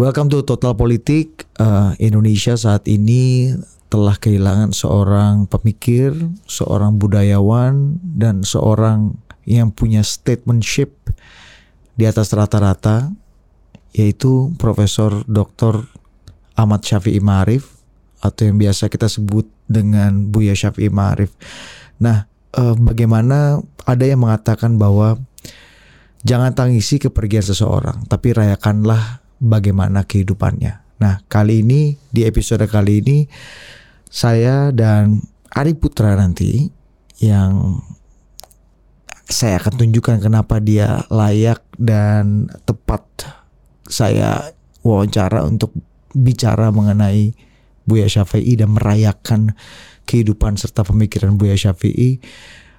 Welcome to Total Politik. Uh, Indonesia saat ini telah kehilangan seorang pemikir, seorang budayawan, dan seorang yang punya statementship di atas rata-rata, yaitu Profesor Dr. Ahmad Syafi'i Ma'arif atau yang biasa kita sebut dengan Buya Syafi'i Ma'arif. Nah, uh, bagaimana ada yang mengatakan bahwa jangan tangisi kepergian seseorang, tapi rayakanlah bagaimana kehidupannya. Nah, kali ini di episode kali ini saya dan Ari Putra nanti yang saya akan tunjukkan kenapa dia layak dan tepat saya wawancara untuk bicara mengenai Buya Syafi'i dan merayakan kehidupan serta pemikiran Buya Syafi'i.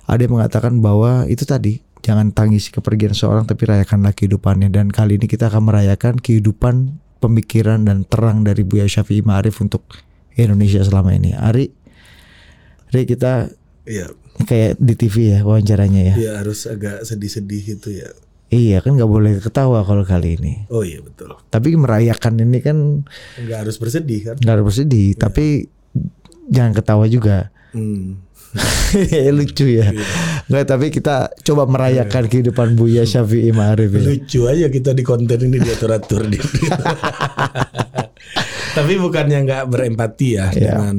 Ada yang mengatakan bahwa itu tadi jangan tangisi kepergian seorang tapi rayakanlah kehidupannya dan kali ini kita akan merayakan kehidupan pemikiran dan terang dari Buya Syafi'i Ma'arif untuk Indonesia selama ini. Ari, Ari kita Iya. kayak di TV ya wawancaranya ya. Iya harus agak sedih-sedih gitu ya. Iya kan nggak boleh ketawa kalau kali ini. Oh iya betul. Tapi merayakan ini kan Nggak harus bersedih kan? nggak harus bersedih, tapi jangan ketawa juga. Hmm. Lucu ya. Nggak, tapi kita coba merayakan kehidupan Buya Syafi'i Ma'arif ya. Lucu aja kita di konten ini diatur-atur di. Tapi bukannya nggak berempati ya Iya. dengan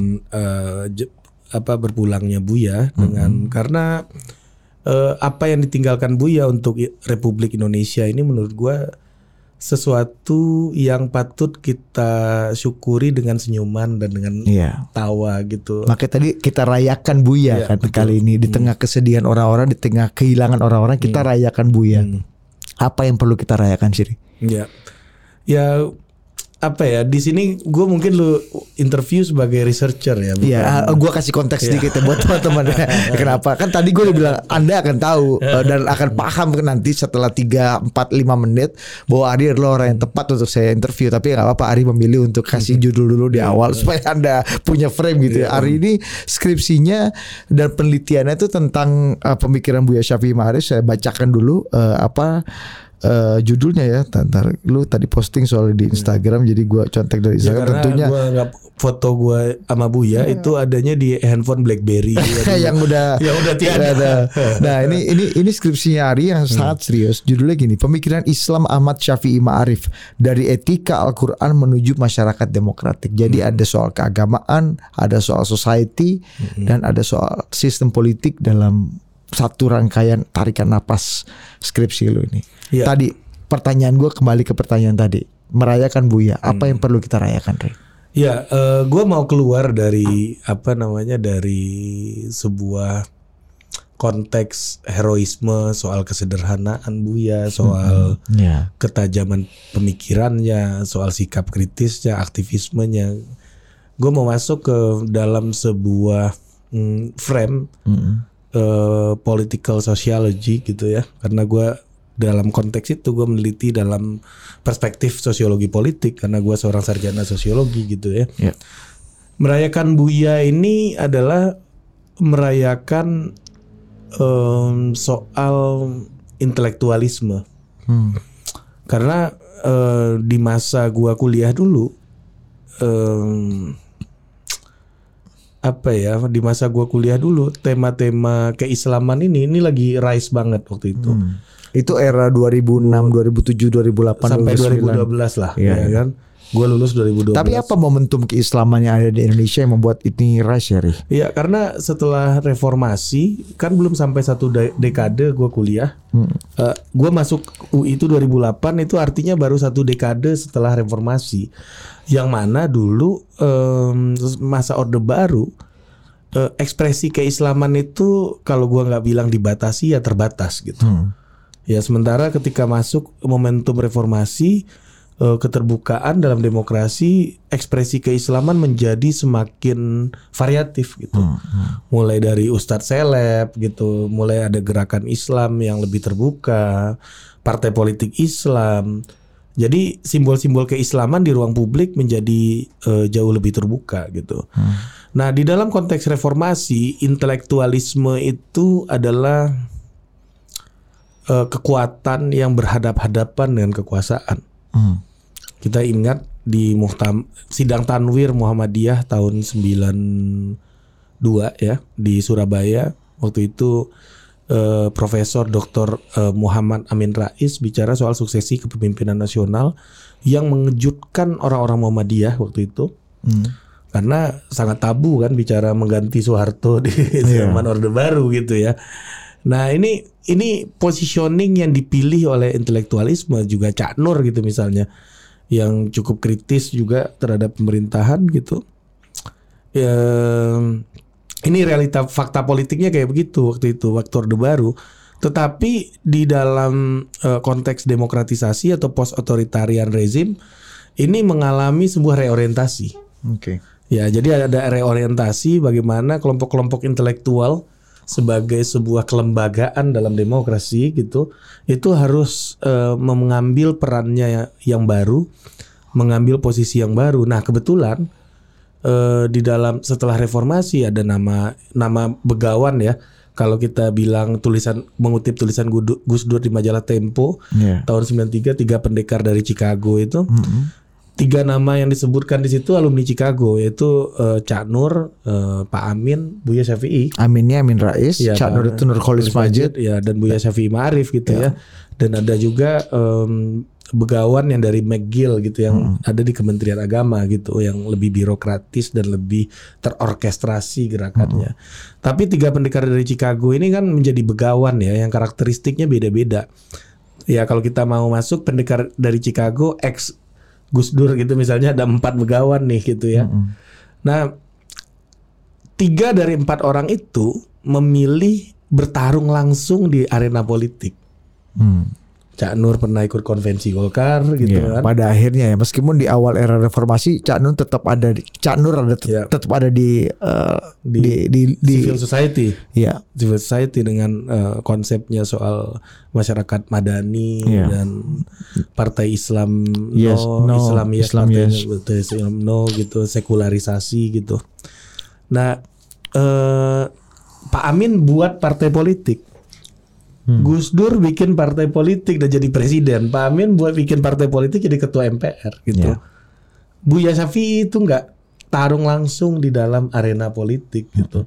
je- apa berpulangnya Buya dengan karena eh, apa yang ditinggalkan Buya untuk Republik Indonesia ini menurut gua sesuatu yang patut kita syukuri dengan senyuman dan dengan Iya. tawa gitu. Makanya tadi kita rayakan Buya Iya, kan betul. kali ini di tengah kesedihan orang-orang, di tengah kehilangan orang-orang kita rayakan Buya. Hmm. Apa yang perlu kita rayakan Siri? Ya, ya apa ya di sini gue mungkin lu interview sebagai researcher ya. Iya, uh, gua kasih konteks sedikit ya buat teman-teman. Kenapa? Kan tadi gue udah bilang Anda akan tahu uh, dan akan paham kan nanti setelah 3 4 5 menit bahwa Ari adalah orang yang tepat untuk saya interview. Tapi nggak apa-apa Ari memilih untuk kasih judul dulu di awal supaya Anda punya frame gitu ya. Ari ini skripsinya dan penelitiannya itu tentang uh, pemikiran Buya Syafi'i Ma'arif. Saya bacakan dulu uh, apa uh, judulnya ya. Ntar lu tadi posting soal di Instagram jadi gua contek dari Ya, Instagram karena tentunya gua nggak foto gue sama Buya itu adanya di handphone BlackBerry yang udah yang udah tiada. ada. Nah ini ini ini skripsinya Ari yang sangat serius. Judulnya gini, Pemikiran Islam Ahmad Syafi'i Ma'arif dari etika Al-Quran menuju masyarakat demokratik. Jadi ada soal keagamaan, ada soal society, dan ada soal sistem politik dalam satu rangkaian tarikan napas skripsi lu ini. Iya. Tadi pertanyaan gue kembali ke pertanyaan tadi. Merayakan Buya, apa yang perlu kita rayakan, Re? Ya, gue mau keluar dari apa namanya dari sebuah konteks heroisme soal kesederhanaan Buya, soal Ya. ketajaman pemikirannya, soal sikap kritisnya, aktivismenya. Gue mau masuk ke dalam sebuah mm, frame eh, political sociology gitu ya, karena gue dalam konteks itu gue meneliti dalam perspektif sosiologi politik karena gue seorang sarjana sosiologi gitu ya. Ya. Merayakan Buya ini adalah merayakan em, soal intelektualisme Hmm. karena eh, di masa gua kuliah dulu em, apa ya di masa gua kuliah dulu tema-tema keislaman ini ini lagi rise banget waktu itu Hmm. Itu era 2006, 2007, 2008, sampai 2009. 2012 lah Iya, ya kan gua lulus 2012 Tapi apa momentum keislaman yang ada di Indonesia yang membuat ini rise ya? Iya karena setelah reformasi kan belum sampai satu de- dekade gua kuliah. Eh, gua masuk UI itu 2008 itu artinya baru satu dekade setelah reformasi. Yang mana dulu em, masa orde baru eh, ekspresi keislaman itu kalau gua nggak bilang dibatasi ya terbatas gitu. Ya sementara ketika masuk momentum reformasi eh, keterbukaan dalam demokrasi ekspresi keislaman menjadi semakin variatif gitu. Mulai dari ustadz seleb gitu, mulai ada gerakan Islam yang lebih terbuka, partai politik Islam. Jadi simbol-simbol keislaman di ruang publik menjadi eh, jauh lebih terbuka gitu. Nah, di dalam konteks reformasi, intelektualisme itu adalah eh, kekuatan yang berhadap-hadapan dengan kekuasaan. Hmm. Kita ingat di Muhtam sidang Tanwir Muhammadiyah tahun 92 ya di Surabaya waktu itu eh, Profesor Dr. eh, Muhammad Amin Rais bicara soal suksesi kepemimpinan nasional yang mengejutkan orang-orang Muhammadiyah waktu itu Hmm. karena sangat tabu kan bicara mengganti Soeharto di zaman Orde Baru gitu ya. Nah ini ini positioning yang dipilih oleh intelektualisme juga Cak Nur gitu misalnya yang cukup kritis juga terhadap pemerintahan gitu. Ya, ini realita fakta politiknya kayak begitu waktu itu waktu Orde Baru. Tetapi di dalam eh, konteks demokratisasi atau post otoritarian rezim ini mengalami sebuah reorientasi. Oke. Ya, jadi ada reorientasi bagaimana kelompok-kelompok intelektual sebagai sebuah kelembagaan dalam demokrasi gitu, itu harus eh, mengambil perannya yang baru, mengambil posisi yang baru. Nah, kebetulan eh, di dalam setelah reformasi ada nama nama begawan ya. Kalau kita bilang tulisan mengutip tulisan Gus Dur di majalah Tempo Ya. tahun 93 tiga pendekar dari Chicago itu Mm-mm. Tiga nama yang disebutkan di situ alumni Chicago yaitu eh, Cak Nur, eh, Pak Amin, Buya Syafi'i. Aminnya Amin Rais, Iya, Cak Nur itu Nurholis Majid. ya dan Buya Syafi'i Ma'arif gitu ya. Dan ada juga em, begawan yang dari McGill gitu yang ada di Kementerian Agama gitu yang lebih birokratis dan lebih terorkestrasi gerakannya. Tapi tiga pendekar dari Chicago ini kan menjadi begawan ya yang karakteristiknya beda-beda. Ya kalau kita mau masuk pendekar dari Chicago ex Gus Dur gitu misalnya ada empat begawan nih gitu ya. Nah tiga dari empat orang itu memilih bertarung langsung di arena politik. Hmm. Cak Nur pernah ikut konvensi Golkar gitu Ya, kan. pada akhirnya ya meskipun di awal era reformasi Cak Nur tetap ada di Cak Nur ada Ya. tetap ada di eh, di Di- di, di, Civil society, ya civil society dengan eh, konsepnya soal masyarakat madani Iya. dan partai Islam Yes, no, no, Islam yes, Islam yes. betul, Islam no gitu, sekularisasi gitu. Nah, eh, Pak Amin buat partai politik. Hmm. Gus Dur bikin partai politik dan jadi presiden. Pak Amin buat bikin partai politik jadi ketua MPR gitu. Ya. Buya Syafi'i itu nggak tarung langsung di dalam arena politik gitu.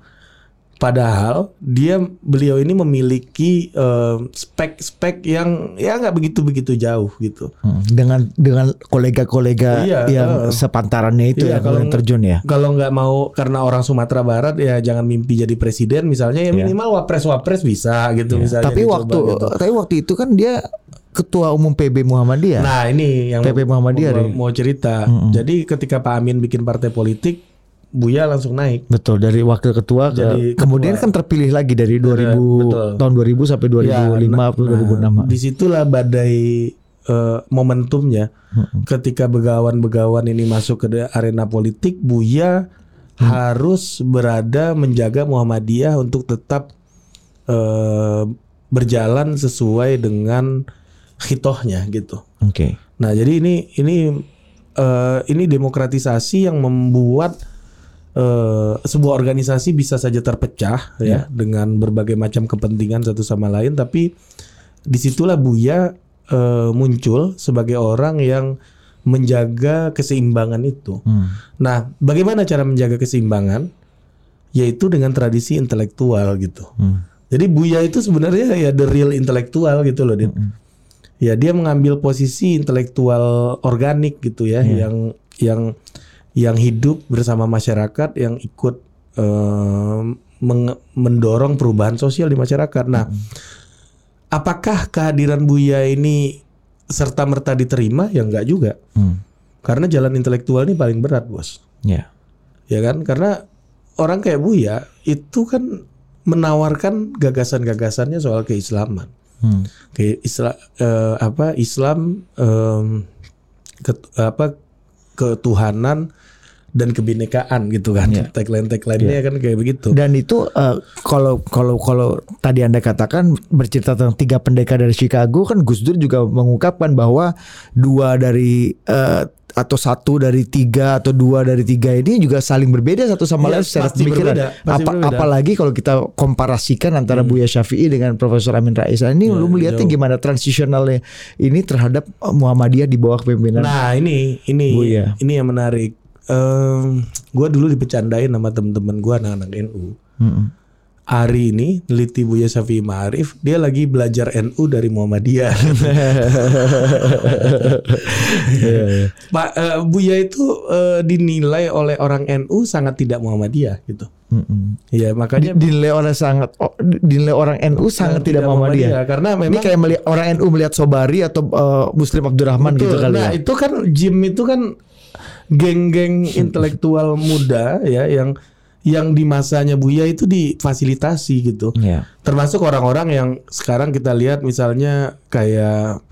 Padahal dia beliau ini memiliki eh, spek-spek yang ya nggak begitu begitu jauh gitu. Hmm, dengan dengan kolega-kolega Iya, yang eh. sepantarannya itu ya Iya, kalau kalau- terjun ya. Kalau nggak mau karena orang Sumatera Barat ya jangan mimpi jadi presiden misalnya ya Iya. minimal wapres-wapres bisa gitu misalnya. Tapi waktu gitu. tapi waktu itu kan dia ketua umum PB Muhammadiyah. Nah ini yang PP Muhammadiyah mau, mau cerita. Mm-mm. Jadi ketika Pak Amin bikin partai politik, Buya langsung naik. Betul dari wakil ketua ke Jadi kemudian kan terpilih lagi dari 2000 betul. tahun 2000 sampai 2005 Ya, nah, atau 2006. Di situlah badai eh, momentumnya. Ketika begawan-begawan ini masuk ke arena politik, Buya harus berada menjaga Muhammadiyah untuk tetap eh, berjalan sesuai dengan hitohnya gitu. Oke. Nah, jadi ini ini eh, ini demokratisasi yang membuat eh, sebuah organisasi bisa saja terpecah ya dengan berbagai macam kepentingan satu sama lain, tapi di situlah Buya eh, muncul sebagai orang yang menjaga keseimbangan itu. Hmm. Nah, bagaimana cara menjaga keseimbangan? Yaitu dengan tradisi intelektual gitu. Hmm. Jadi Buya itu sebenarnya ya the real intelektual gitu loh, Din. Ya dia mengambil posisi intelektual organik gitu ya, yang yang yang hidup bersama masyarakat, yang ikut eh, mendorong perubahan sosial di masyarakat. Nah, apakah kehadiran Buya ini serta merta diterima? Ya enggak juga, Hmm. karena jalan intelektual ini paling berat, bos Ya. ya kan karena orang kayak Buya itu kan menawarkan gagasan-gagasannya soal keislaman Hmm. ke Islam apa Islam em, ket- apa ketuhanan dan kebinekaan gitu kan. Iya. Tagline-tagline-nya kan kayak begitu. Dan itu eh, kalau kalau kalau tadi anda katakan bercerita tentang tiga pendekar dari Chicago kan Gus Dur juga mengungkapkan bahwa dua dari eh, atau satu dari tiga atau dua dari tiga ini juga saling berbeda satu sama Iya, lain secara pemikiran. berbeda, pasti Apa- berbeda. apalagi kalau kita komparasikan antara Buya Syafi'i dengan Profesor Amin Rais. Nah, ini lu melihatnya jauh. gimana transisionalnya ini terhadap Muhammadiyah di bawah kepemimpinan Nah ini ini Buya. ini yang menarik. Em, gua dulu dipecandain sama temen-temen gua anak-anak NU. Mm-mm. Ari ini neliti Buya Syafi'i Ma'arif, dia lagi belajar NU dari Muhammadiyah. Pak eh, Buya itu eh, dinilai oleh orang NU sangat tidak Muhammadiyah gitu. Mm-mm. Iya makanya dinilai orang sangat oh, dinilai orang NU sangat tidak Muhammadiyah. karena Ini memang kayak melihat orang NU melihat Sobari atau eh, Muslim Abdurrahman gitu kali nah ya. itu kan Jim itu kan geng-geng intelektual muda ya yang yang di masanya Buya itu difasilitasi gitu. Iya. Termasuk orang-orang yang sekarang kita lihat misalnya kayak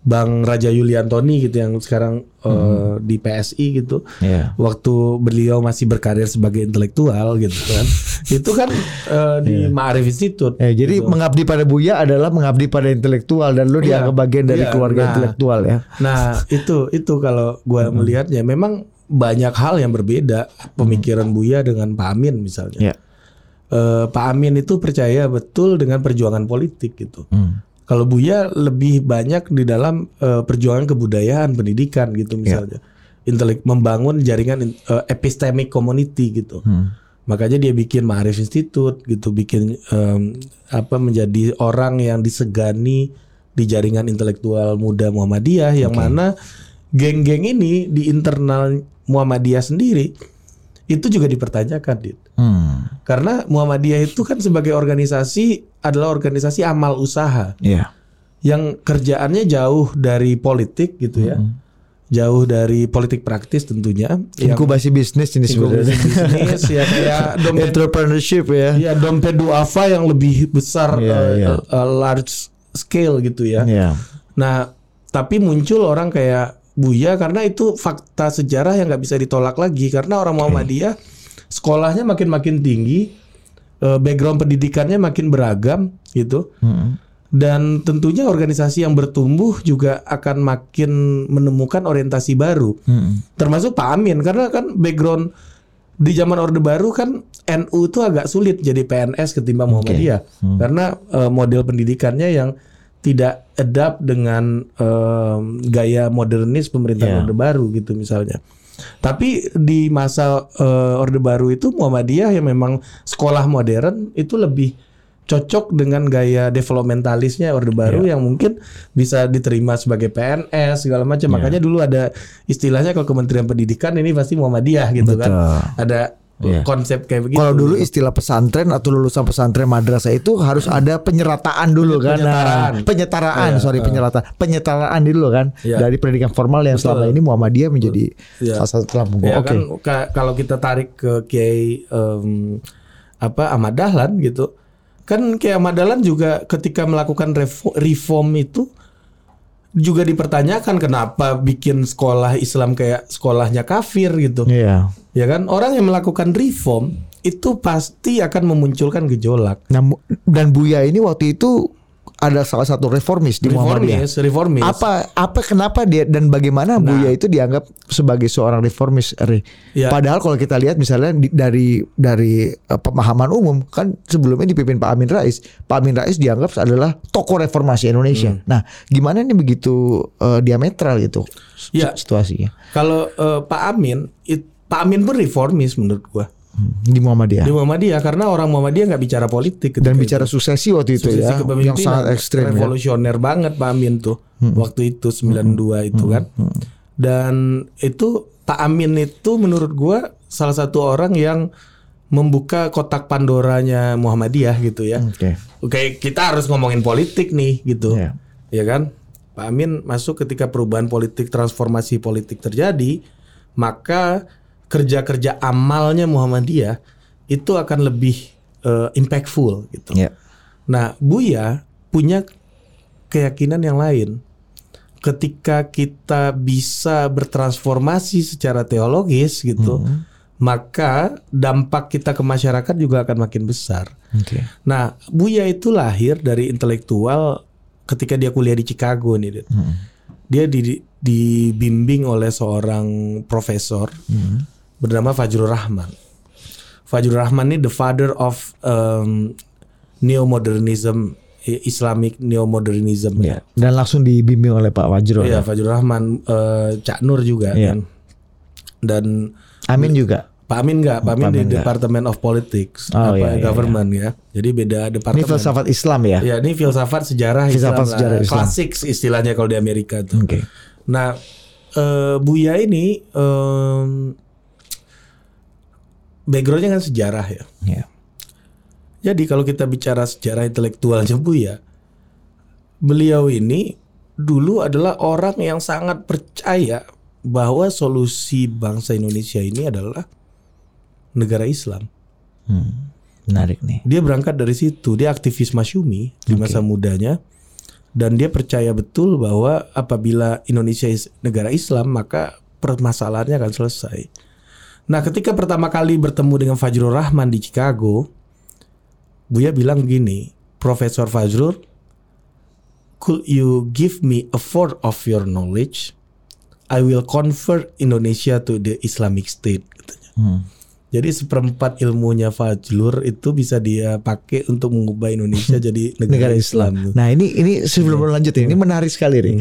Bang Raja Yuliantoni gitu yang sekarang eh, di PSI gitu. Iya. Waktu beliau masih berkarir sebagai intelektual gitu kan. itu kan eh, di Ma'arif Institute. Jadi gitu. mengabdi pada Buya adalah mengabdi pada intelektual dan lu Iya. dianggap bagian dari Iya, keluarga nah. intelektual ya. Nah itu itu kalau gua melihatnya memang banyak hal yang berbeda pemikiran Buya dengan Pak Amin misalnya. Ya. Eh, Pak Amin itu percaya betul dengan perjuangan politik gitu. Hmm. Kalau Buya lebih banyak di dalam eh, perjuangan kebudayaan, pendidikan gitu misalnya. Intelek membangun jaringan eh, epistemic community gitu. Hmm. Makanya dia bikin Ma'arif Institute gitu, bikin em, apa menjadi orang yang disegani di jaringan intelektual muda Muhammadiyah yang mana geng-geng ini di internal Muhammadiyah sendiri itu juga dipertanyakan, Dit. Hmm. Karena Muhammadiyah itu kan sebagai organisasi adalah organisasi amal usaha Iya. yang kerjaannya jauh dari politik gitu ya. Jauh dari politik praktis tentunya. Yang Inkubasi bisnis ini sebenarnya. bisnis ya kayak dompet Entrepreneurship ya. ya dompet duafa yang lebih besar Iya, eh, iya. eh, large scale gitu ya. Iya. Nah, tapi muncul orang kayak Buya karena itu fakta sejarah yang nggak bisa ditolak lagi karena orang Muhammadiyah sekolahnya makin-makin tinggi, eh, background pendidikannya makin beragam gitu. Hmm. Dan tentunya organisasi yang bertumbuh juga akan makin menemukan orientasi baru. Hmm. Termasuk Pak Amin karena kan background di zaman Orde Baru kan NU itu agak sulit jadi PNS ketimbang Muhammadiyah karena eh, model pendidikannya yang tidak adapt dengan em, gaya modernis pemerintahan Iya. Orde Baru gitu misalnya. Tapi di masa eh, Orde Baru itu Muhammadiyah yang memang sekolah modern itu lebih cocok dengan gaya developmentalisnya Orde Baru yang mungkin bisa diterima sebagai PNS segala macam. Makanya dulu ada istilahnya kalau Kementerian Pendidikan ini pasti Muhammadiyah gitu kan. Betul. Ada Iya. konsep kayak begitu. Kalau dulu istilah pesantren atau lulusan pesantren madrasah itu harus ada penyerataan dulu kan. Penyetaraan. Nah, penyetaraan, Iya, sorry penyetaraan. Penyetaraan dulu kan Iya. dari pendidikan formal yang selama ini Muhammadiyah menjadi Iya. salah satu pelampung. Ya Oke. kan ka- kalau kita tarik ke Kiai em, apa Ahmad Dahlan gitu. Kan Kiai Ahmad Dahlan juga ketika melakukan refo- reform itu juga dipertanyakan kenapa bikin sekolah Islam kayak sekolahnya kafir gitu. Iya. Ya kan orang yang melakukan reform itu pasti akan memunculkan gejolak. Nah, dan Buya ini waktu itu ada salah satu reformis di Muhammadiyah. Reformis, reformis. Apa apa kenapa dia dan bagaimana Buya itu dianggap sebagai seorang reformis? Ya. Padahal kalau kita lihat misalnya di- dari dari eh, pemahaman umum kan sebelumnya dipimpin Pak Amin Rais, Pak Amin Rais dianggap adalah tokoh reformasi Indonesia. Nah, gimana ini begitu eh, diametral gitu Ya. situasinya Kalau eh, Pak Amin, it- Pak Amin pun reformis menurut gua. Hmm, di Muhammadiyah? Di Muhammadiyah karena orang Muhammadiyah nggak bicara politik dan itu. bicara suksesi waktu itu Suksesi ya, kepemimpinan, yang sangat ekstrim ya. Hmm. revolusioner banget Pak Amin tuh waktu itu 92 itu kan dan itu Pak Amin itu menurut gua salah satu orang yang membuka kotak Pandoranya Muhammadiyah gitu ya Oke. oke kita harus ngomongin politik nih gitu Iya. ya kan Pak Amin masuk ketika perubahan politik transformasi politik terjadi maka kerja-kerja amalnya Muhammadiyah itu akan lebih eh, impactful gitu Ya. Nah, Buya punya keyakinan yang lain. Ketika kita bisa bertransformasi secara teologis gitu, maka dampak kita ke masyarakat juga akan makin besar. Oke. Nah, Buya itu lahir dari intelektual ketika dia kuliah di Chicago nih. Dit. Dia di- dibimbing oleh seorang profesor bernama Fajrul Rahman. Fajrul Rahman ini the father of um, neo-modernism, Islamic neo-modernism. Ya. Dan langsung dibimbing oleh Pak Wajro. Iya, Fajrul Rahman, eh, Cak Nur juga Iya. kan. Dan Amin juga. Pak Amin enggak, Pak Amin Pak di Amin nggak. Department of Politics, Oh, apa iya, iya, government ya. Jadi beda Ini departemen. filsafat Islam ya. Ya, ini filsafat sejarah Filsafat Islam sejarah Islam. Klasik istilahnya kalau di Amerika tuh. Oke. Nah, eh, Buya ini em, backgroundnya kan sejarah ya. Ya. Jadi kalau kita bicara sejarah intelektualnya Buya, beliau ini dulu adalah orang yang sangat percaya bahwa solusi bangsa Indonesia ini adalah negara Islam. Hmm. Menarik nih. Dia berangkat dari situ, dia aktivis Masyumi di masa mudanya dan dia percaya betul bahwa apabila Indonesia is- negara Islam maka permasalahannya akan selesai. Nah, ketika pertama kali bertemu dengan Fajrul Rahman di Chicago, Buya bilang gini, Profesor Fajrul, could you give me a fourth of your knowledge? I will convert Indonesia to the Islamic State. Katanya. Hmm. Jadi seperempat ilmunya Fajlur itu bisa dia pakai untuk mengubah Indonesia jadi negara, negara Islam. Islam. Nah ini ini sebelum lanjut ini menarik sekali nih.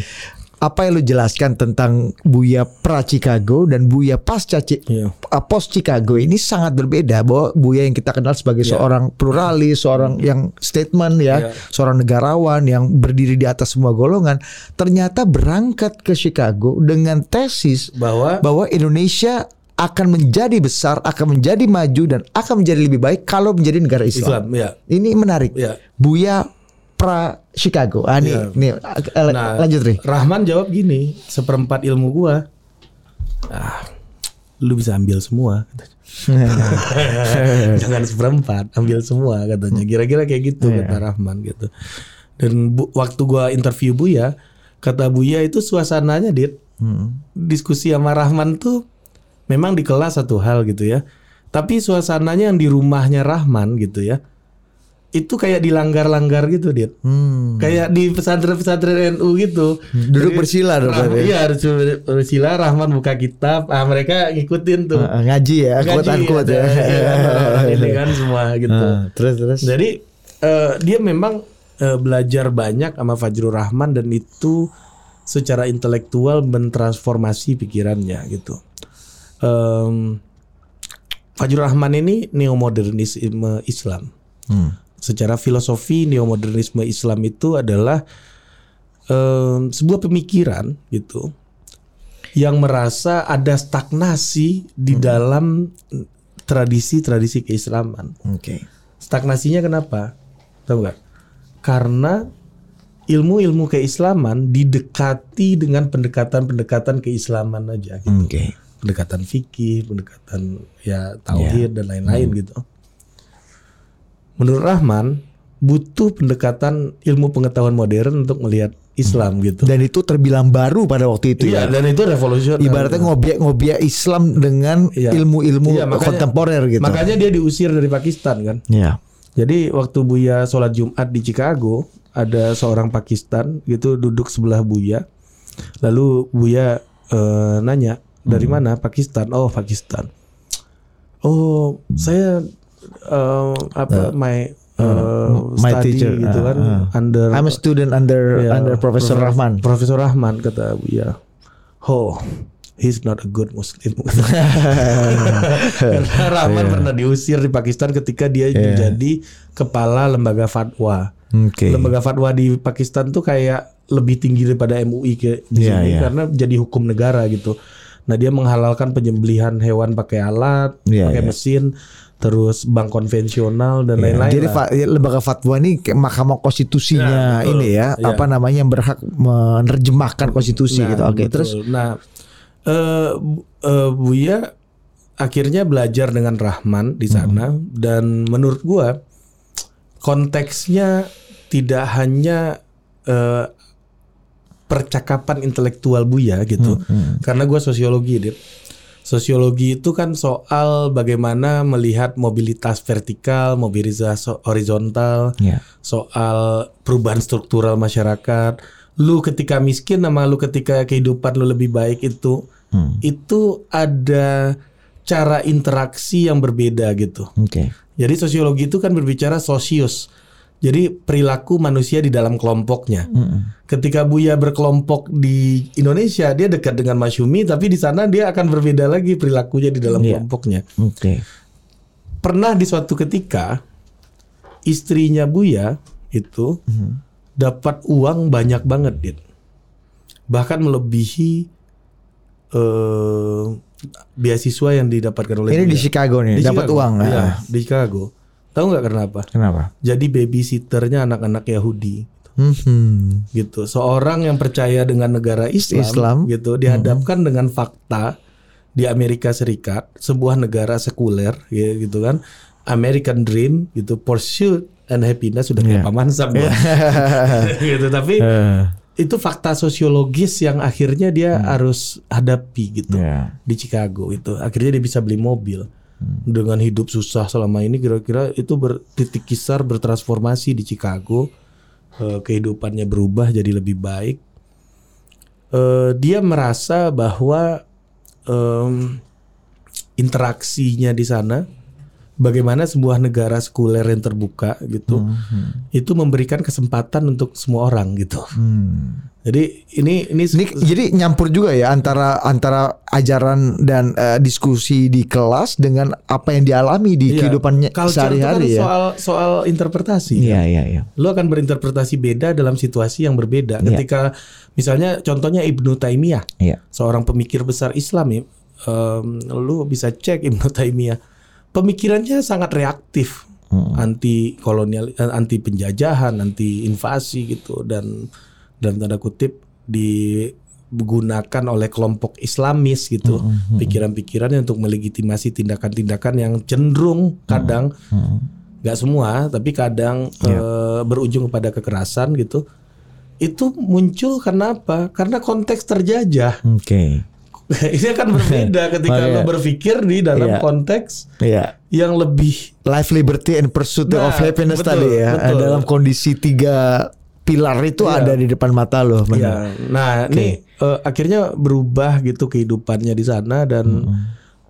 Apa yang lu jelaskan tentang Buya pra Chicago dan Buya pasca uh, post Chicago ini sangat berbeda. Bahwa Buya yang kita kenal sebagai seorang pluralis, seorang yang statement ya, Iya. seorang negarawan yang berdiri di atas semua golongan, ternyata berangkat ke Chicago dengan tesis Bahwa bahwa Indonesia akan menjadi besar, akan menjadi maju dan akan menjadi lebih baik kalau menjadi negara Islam, ya. ini menarik. Ya. Buya pra Chicago. Ah, nih, Iya. nih, eh, Nah, lanjut nih. Rahman jawab gini, seperempat ilmu gua, ah, lu bisa ambil semua. Jangan seperempat, ambil semua katanya. Kira-kira kayak gitu Iya. kata Rahman gitu. Dan bu- waktu gua interview Buya, kata Buya itu suasananya dit Hmm. diskusi sama Rahman tuh memang di kelas satu hal gitu ya. Tapi suasananya yang di rumahnya Rahman gitu ya. Itu kayak dilanggar-langgar gitu, Dit. Hmm. Kayak di pesantren-pesantren NU gitu. Duduk Jadi, bersila dong Rah- berarti. Iya, harus bersila Rahman buka kitab. Ah, mereka ngikutin tuh. Eh, ngaji ya, unquote ya. ada- iya, ini kan semua gitu. Ah, terus terus. Jadi eh, dia memang eh, belajar banyak sama Fajrul Rahman dan itu secara intelektual mentransformasi pikirannya gitu. Em, Fajrul Rahman ini neomodernisme Islam. Hmm. Secara filosofi neomodernisme Islam itu adalah em, sebuah pemikiran gitu yang merasa ada stagnasi di dalam tradisi-tradisi keislaman. Oke. Stagnasinya kenapa? Tahu nggak? Karena ilmu-ilmu keislaman didekati dengan pendekatan-pendekatan keislaman aja gitu. Oke. Pendekatan fikih, pendekatan ya tauhid dan lain-lain gitu. Menurut Rahman, butuh pendekatan ilmu pengetahuan modern untuk melihat Islam gitu. Dan itu terbilang baru pada waktu itu Iya, ya. dan itu revolusioner. Ibaratnya ngobiak-ngobiak Islam dengan Iya. ilmu-ilmu Iya, makanya- kontemporer gitu. Makanya dia diusir dari Pakistan kan. Iya. Jadi waktu Buya sholat Jumat di Chicago, ada seorang Pakistan gitu duduk sebelah Buya. Lalu Buya eh, nanya, dari Hmm. mana? Pakistan. Oh Pakistan. Oh saya eh, apa my eh, my study teacher, gitu kan ah. under I'm a student under ya, under Profesor Prof- Rahman. Profesor Rahman kata Buya. Oh he's not a good Muslim. Karena Rahman Iya. pernah diusir di Pakistan ketika dia menjadi kepala lembaga fatwa. Oke. Lembaga fatwa di Pakistan tuh kayak lebih tinggi daripada MUI ke di Iya, sini iya. karena jadi hukum negara gitu. Nah dia menghalalkan penyembelihan hewan pakai alat, Iya, pakai iya. mesin, terus bank konvensional dan Ya, lain-lain. jadi lah. fa- ya, lembaga fatwa ini kayak mahkamah konstitusinya Ya, betul. ini ya, Ya. apa namanya yang berhak menerjemahkan konstitusi Nah, gitu. Oke, betul. terus nah eh Bu- eh, Buya akhirnya belajar dengan Rahman di sana Hmm. dan menurut gua konteksnya tidak hanya eh, percakapan intelektual Buya gitu Hmm, karena gua sosiologi Dit. Sosiologi itu kan soal bagaimana melihat mobilitas vertikal, mobilitas horizontal, Ya. soal perubahan struktural masyarakat. Lu ketika miskin sama lu ketika kehidupan lu lebih baik itu Hmm. itu ada cara interaksi yang berbeda gitu. Oke. Jadi sosiologi itu kan berbicara sosius. Jadi perilaku manusia di dalam kelompoknya. Mm-mm. Ketika Buya berkelompok di Indonesia, dia dekat dengan Masyumi, tapi di sana dia akan berbeda lagi perilakunya di dalam Iya. kelompoknya. Oke. Pernah di suatu ketika istrinya Buya itu dapat uang banyak banget, Dit. Bahkan melebihi eh beasiswa yang didapatkan oleh Ini di Buya. Chicago nih, Di dapat Chicago. uang. Iya, ah. di Chicago. Tahu nggak kenapa? Kenapa? Jadi babysitternya anak-anak Yahudi Hmm. gitu. Seorang yang percaya dengan negara Islam, Islam. gitu dihadapkan dengan fakta di Amerika Serikat, sebuah negara sekuler ya, gitu kan. American dream gitu, pursuit and happiness sudah kayak Iya. paman Sam gua. gitu. Tapi Eh, itu fakta sosiologis yang akhirnya dia harus hadapi gitu ya. di Chicago itu. Akhirnya dia bisa beli mobil. Dengan hidup susah selama ini kira-kira itu bertitik kisar bertransformasi di Chicago. Eh, kehidupannya berubah jadi lebih baik. Eh, dia merasa bahwa em, interaksinya di sana bagaimana sebuah negara sekuler yang terbuka gitu itu memberikan kesempatan untuk semua orang gitu. Hmm. Jadi ini ini Ini jadi nyampur juga ya antara antara ajaran dan eh, diskusi di kelas dengan apa yang dialami di Iya. kehidupannya sehari-hari kan ya. Soal soal interpretasi. Iya iya iya. Lu akan berinterpretasi beda dalam situasi yang berbeda. Iya. Ketika misalnya contohnya Ibnu Taimiyah, Iya. seorang pemikir besar Islam ya, em, lu bisa cek Ibnu Taimiyah. Pemikirannya sangat reaktif, Hmm. anti kolonial, eh, anti penjajahan, anti invasi gitu dan dalam tanda kutip digunakan oleh kelompok Islamis gitu. Hmm, Pikiran-pikirannya untuk melegitimasi tindakan-tindakan yang cenderung kadang Hmm. nggak semua tapi kadang eh, berujung kepada kekerasan gitu itu muncul karena apa karena konteks terjajah Oke. ini akan berbeda ketika lo berpikir di dalam Iya. konteks Iya. yang lebih Life, liberty, and pursuit Nah, of happiness betul, tadi ya. betul. Dalam kondisi tiga pilar itu Iya. ada di depan mata lo. benar. ya nah ini eh, akhirnya berubah gitu kehidupannya di sana dan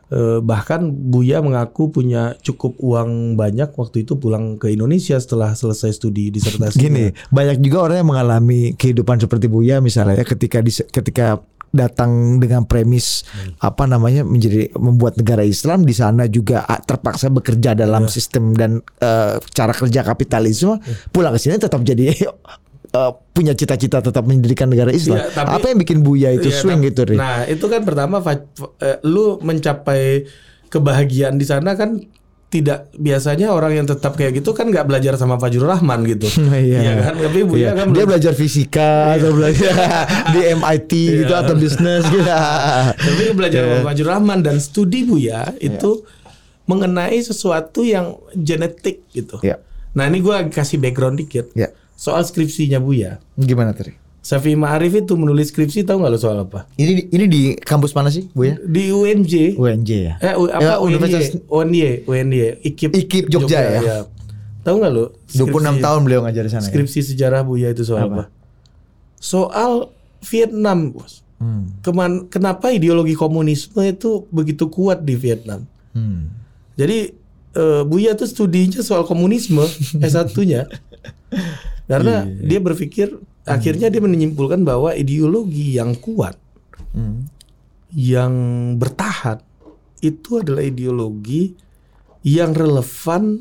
eh, bahkan Buya mengaku punya cukup uang banyak waktu itu pulang ke Indonesia setelah selesai studi disertasi Gini, banyak juga orang yang mengalami kehidupan seperti Buya misalnya ya, ketika di, ketika datang dengan premis apa namanya menjadi membuat negara Islam di sana juga ah, terpaksa bekerja dalam sistem dan eh, cara kerja kapitalisme pulang ke sini tetap jadi eh, punya cita-cita tetap mendirikan negara Islam. Iya, tapi- apa yang bikin Buya itu Iya, swing gitu, Ri? Nah, itu kan pertama eh, lu mencapai kebahagiaan di sana kan tidak biasanya orang yang tetap kayak gitu kan nggak belajar sama Fajrul Rahman gitu. Iya. kan? Tapi Buya Iya. kan dia bela- belajar fisika atau belajar di MIT gitu atau bisnis gitu. tapi belajar Iya. sama Fajrul Rahman dan studi Buya itu mengenai sesuatu yang genetik gitu. Iya. Nah, ini gua kasih background dikit. Ya. Soal skripsinya Buya. Gimana tadi? Syafi'i Ma'arif itu menulis skripsi tahu nggak lo soal apa? Ini di- ini di kampus mana sih, Bu ya? Di UNJ. UNJ ya. Eh, u- Ya, apa Universitas- UNY, UNY, IKIP, IKIP Jogja ya? Tahu nggak lu? 26 tahun beliau ngajar di sana ya. Skripsi sejarah Buya itu soal apa? Soal Vietnam, bos. Hmm. Keman, kenapa ideologi komunisme itu begitu kuat di Vietnam? Hmm. Jadi eh, Buya tuh studinya soal komunisme S1-nya. Karena Iya, dia berpikir akhirnya dia menyimpulkan bahwa ideologi yang kuat Hmm. yang bertahan itu adalah ideologi yang relevan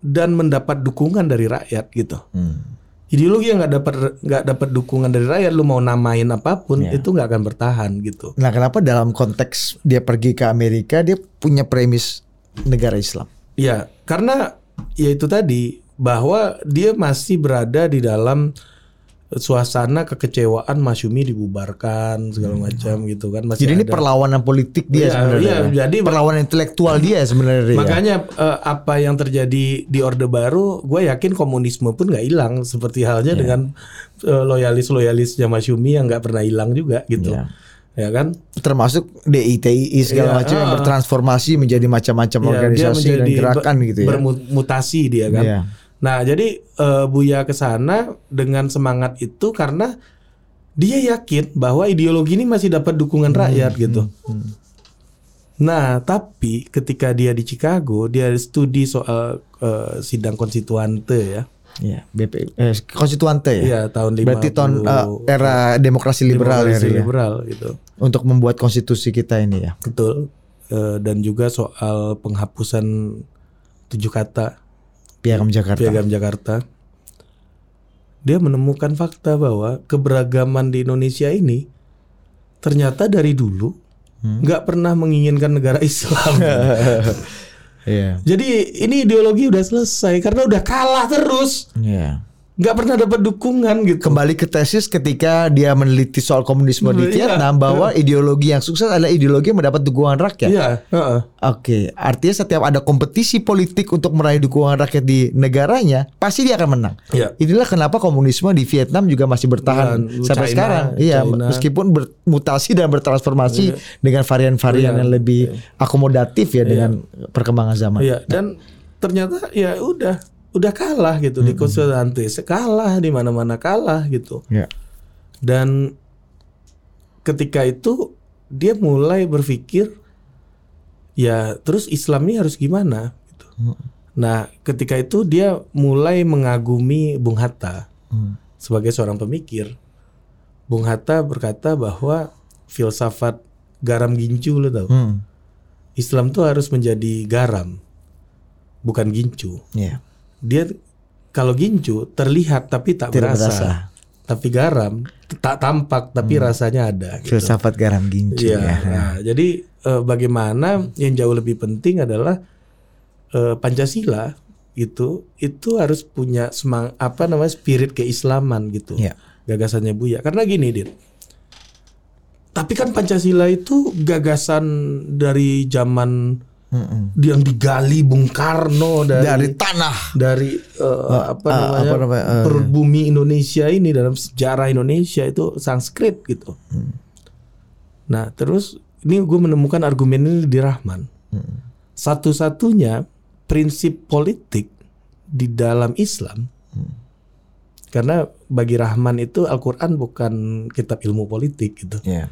dan mendapat dukungan dari rakyat gitu. Hmm. Ideologi yang nggak dapat nggak dapat dukungan dari rakyat, lu mau namain apa pun Ya. itu nggak akan bertahan gitu. Nah, kenapa dalam konteks dia pergi ke Amerika dia punya premis negara Islam? Ya, karena ya itu tadi bahwa dia masih berada di dalam suasana kekecewaan Masyumi dibubarkan segala macam gitu kan masih Hmm. Jadi ini ada- perlawanan politik dia Iya, sebenarnya. iya, ya. jadi- perlawanan intelektual dia sebenarnya. Ya. Makanya eh, apa yang terjadi di Orde Baru, gue yakin komunisme pun nggak hilang seperti halnya Iya. dengan eh, loyalis-loyalisnya Masyumi yang nggak pernah hilang juga gitu. Iya. ya kan? termasuk DITI segala Iya, macam yang ah. bertransformasi menjadi macam-macam Ya, dia organisasi dan gerakan ber- gitu ya. Bermutasi dia kan. Iya. Nah, jadi eh, Buya ke sana dengan semangat itu karena dia yakin bahwa ideologi ini masih dapat dukungan Hmm, rakyat gitu. Nah, tapi ketika dia di Chicago, dia studi soal eh, sidang konstituante ya. Iya, BP eh, konstituante ya. Iya, tahun 50. Berarti tahun eh, era demokrasi liberal ya, Demokrasi ya. liberal gitu. Untuk membuat konstitusi kita ini ya. Betul. Eh, dan juga soal penghapusan tujuh kata Piagam Jakarta. Piagam Jakarta. Dia menemukan fakta bahwa keberagaman di Indonesia ini ternyata dari dulu Hmm. nggak pernah menginginkan negara Islam. Iya. Jadi ini ideologi udah selesai karena udah kalah terus, Iya. Nggak pernah dapat dukungan gitu. Kembali ke tesis ketika dia meneliti soal komunisme di Iya. Vietnam bahwa ideologi yang sukses adalah ideologi yang mendapat dukungan rakyat. Iya, heeh. Oke, artinya setiap ada kompetisi politik untuk meraih dukungan rakyat di negaranya, pasti dia akan menang. Iya. Inilah kenapa komunisme di Vietnam juga masih bertahan Dan sampai China, sekarang. Iya, China. meskipun bermutasi dan bertransformasi dengan varian-varian Iya. yang lebih akomodatif ya dengan perkembangan zaman. Iya, dan ternyata ya udah udah kalah gitu di konstituante, kalah di mana-mana kalah gitu. Iya. Dan ketika itu dia mulai berpikir ya terus Islam ini harus gimana gitu. Nah, ketika itu dia mulai mengagumi Bung Hatta Hmm. sebagai seorang pemikir. Bung Hatta berkata bahwa filsafat garam gincu lo tau. Hmm. Islam tuh harus menjadi garam bukan gincu. Iya. Dia kalau gincu terlihat tapi tak Tidak berasa. berasa. Tapi garam tak tampak tapi rasanya ada gitu. Filsafat garam gincu Iya. ya. Nah, jadi eh, bagaimana yang jauh lebih penting adalah eh, Pancasila itu itu harus punya semang apa namanya spirit keislaman gitu. Iya. Gagasannya Buya. Karena gini, Dit. Tapi kan Pancasila itu gagasan dari zaman Mm-mm. yang digali Bung Karno dari Dari tanah. dari eh, apa ah, namanya, apa namanya, eh, perut bumi Indonesia ini dalam sejarah Indonesia itu Sanskrit gitu. Hmm. Nah terus ini gue menemukan argumen ini di Rahman. Hmm. Satu-satunya prinsip politik di dalam Islam, Hmm. karena bagi Rahman itu Al-Quran bukan kitab ilmu politik gitu. Iya.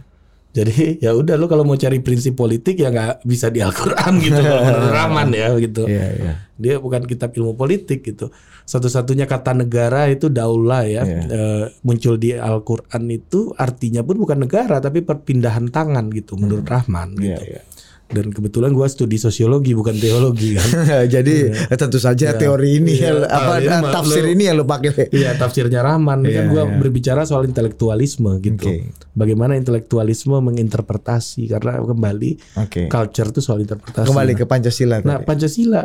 Jadi ya udah lo kalau mau cari prinsip politik ya nggak bisa di Al-Quran gitu kalau Rahman ya gitu. Iya, iya. Dia bukan kitab ilmu politik gitu. Satu-satunya kata negara itu daulah ya. Iya. Eh, muncul di Al-Qur'an itu artinya pun bukan negara tapi perpindahan tangan gitu menurut Rahman Iya, gitu. iya. Dan kebetulan gua studi sosiologi bukan teologi kan. Jadi tentu saja teori ini Iya. apa Ah, ini mah tafsir lu- ini yang lo pakai. Iya, tafsirnya Rahman Ini kan Iya, gua iya. berbicara soal intelektualisme gitu. Oke. Bagaimana intelektualisme menginterpretasi karena kembali Oke. culture itu soal interpretasi. Kembali ke Pancasila. Nah, tadi. Pancasila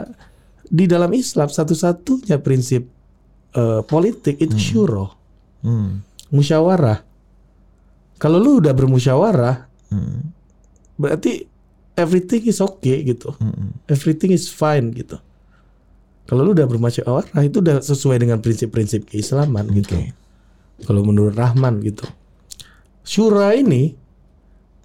di dalam Islam satu-satunya prinsip eh, politik itu syuro, Hmm. musyawarah. Kalau lu udah bermusyawarah, Hmm. berarti everything is okay gitu. Hmm. Everything is fine gitu. Kalau lu udah bermusyawarah itu udah sesuai dengan prinsip-prinsip keislaman gitu. Oke. Kalau menurut Rahman gitu. Syura ini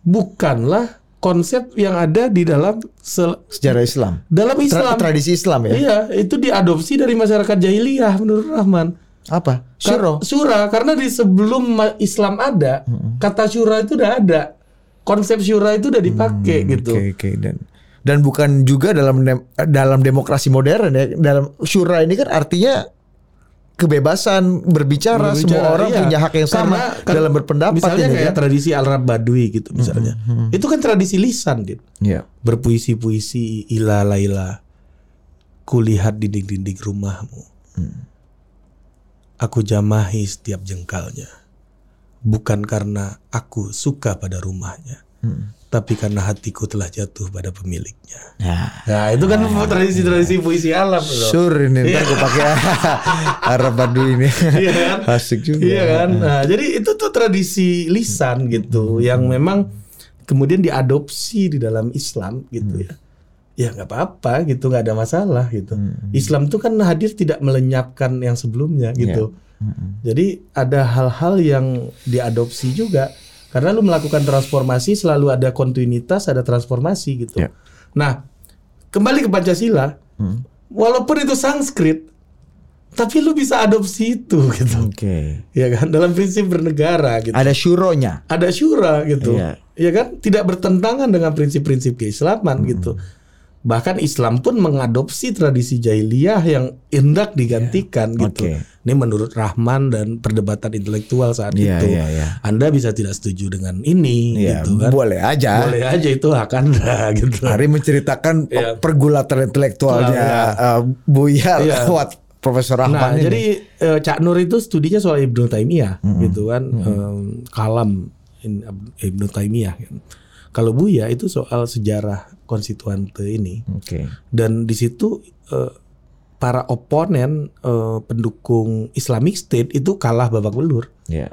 bukanlah konsep yang ada di dalam Sejarah Islam. dalam Tra- Islam. tradisi Islam ya. Iya, itu diadopsi dari masyarakat jahiliyah menurut Rahman. Apa? Syuro. Syura karena di sebelum Islam ada, kata syura itu udah ada. Konsep syura itu udah dipakai gitu. Oke, oke dan dan bukan juga dalam dem- dalam demokrasi modern ya. Dalam syura ini kan artinya kebebasan berbicara, semua Berbicara, orang iya. punya hak yang sama Karena kan dalam berpendapat Misalnya ini, kayak ya. tradisi Al-Arab Badui gitu misalnya. Itu kan tradisi lisan, Dit. Iya. Berpuisi-puisi ila laila. Kulihat dinding-dinding rumahmu. Aku jamahi setiap jengkalnya. Bukan karena aku suka pada rumahnya. Tapi karena hatiku telah jatuh pada pemiliknya. Nah, Nah itu kan tradisi-tradisi puisi alam. loh. sur ini ntar gue pakai Arab Badui ini. Iya kan? Asik juga. Iya kan. Nah, jadi itu tuh tradisi lisan gitu yang memang kemudian diadopsi di dalam Islam gitu ya. Ya nggak apa-apa gitu, nggak ada masalah gitu. Islam tuh kan hadir tidak melenyapkan yang sebelumnya gitu. Jadi ada hal-hal yang diadopsi juga Karena lu melakukan transformasi selalu ada kontinuitas, ada transformasi gitu. Ya. Nah, kembali ke Pancasila. Walaupun itu Sanskrit, tapi lu bisa adopsi itu gitu. Oke. Ya kan dalam prinsip bernegara gitu. Ada syuronya. Ada syura gitu. Iya. Ya kan tidak bertentangan dengan prinsip-prinsip keislaman gitu. Bahkan Islam pun mengadopsi tradisi jahiliyah yang hendak digantikan gitu. Oke. Ini menurut Rahman dan perdebatan intelektual saat Iya, itu. iya, iya. Anda bisa tidak setuju dengan ini Ya, gitu kan. boleh aja. Boleh aja itu hak Anda gitu. Hari menceritakan Iya. pergulatan intelektualnya Iya. uh, Buya Iya. lewat Profesor Rahman Nah, ini. jadi eh, Cak Nur itu studinya soal Ibnu Taimiyah Hmm. gitu kan, Em, kalam in- Ibnu Taimiyah. kan. Kalau Buya itu soal sejarah konstituante ini Oke. dan di situ eh, para oponen eh, pendukung Islamic State itu kalah babak belur. Ya.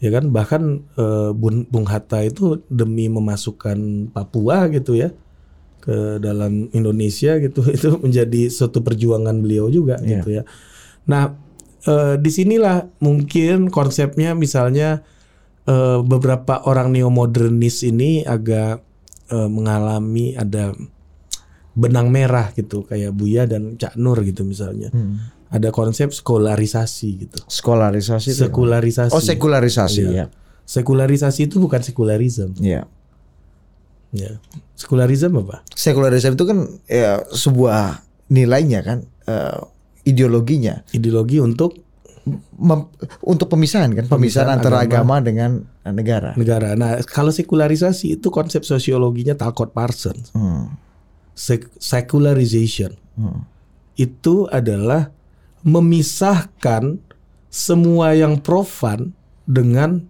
Ya kan bahkan Bun- Bung Hatta itu demi memasukkan Papua gitu ya ke dalam Indonesia gitu itu menjadi suatu perjuangan beliau juga Iya. gitu ya. Nah, eh, di sinilah mungkin konsepnya misalnya eh, beberapa orang neomodernis ini agak eh, mengalami ada benang merah gitu kayak Buya dan Cak Nur gitu misalnya. Hmm. Ada konsep skolarisasi gitu. Skolarisasi. itu. Sekularisasi. Oh, sekularisasi Iya. ya. Sekularisasi itu bukan sekularisme. Ya. Ya. Sekularisme apa? Sekularisme itu kan ya sebuah nilainya kan eh, ideologinya Ideologi untuk Mem- untuk pemisahan kan pemisahan, Pemisahan antara agama. agama, dengan negara. negara. Nah, kalau sekularisasi itu konsep sosiologinya Talcott Parsons. Hmm. Sek- secularization Hmm. itu adalah memisahkan semua yang profan dengan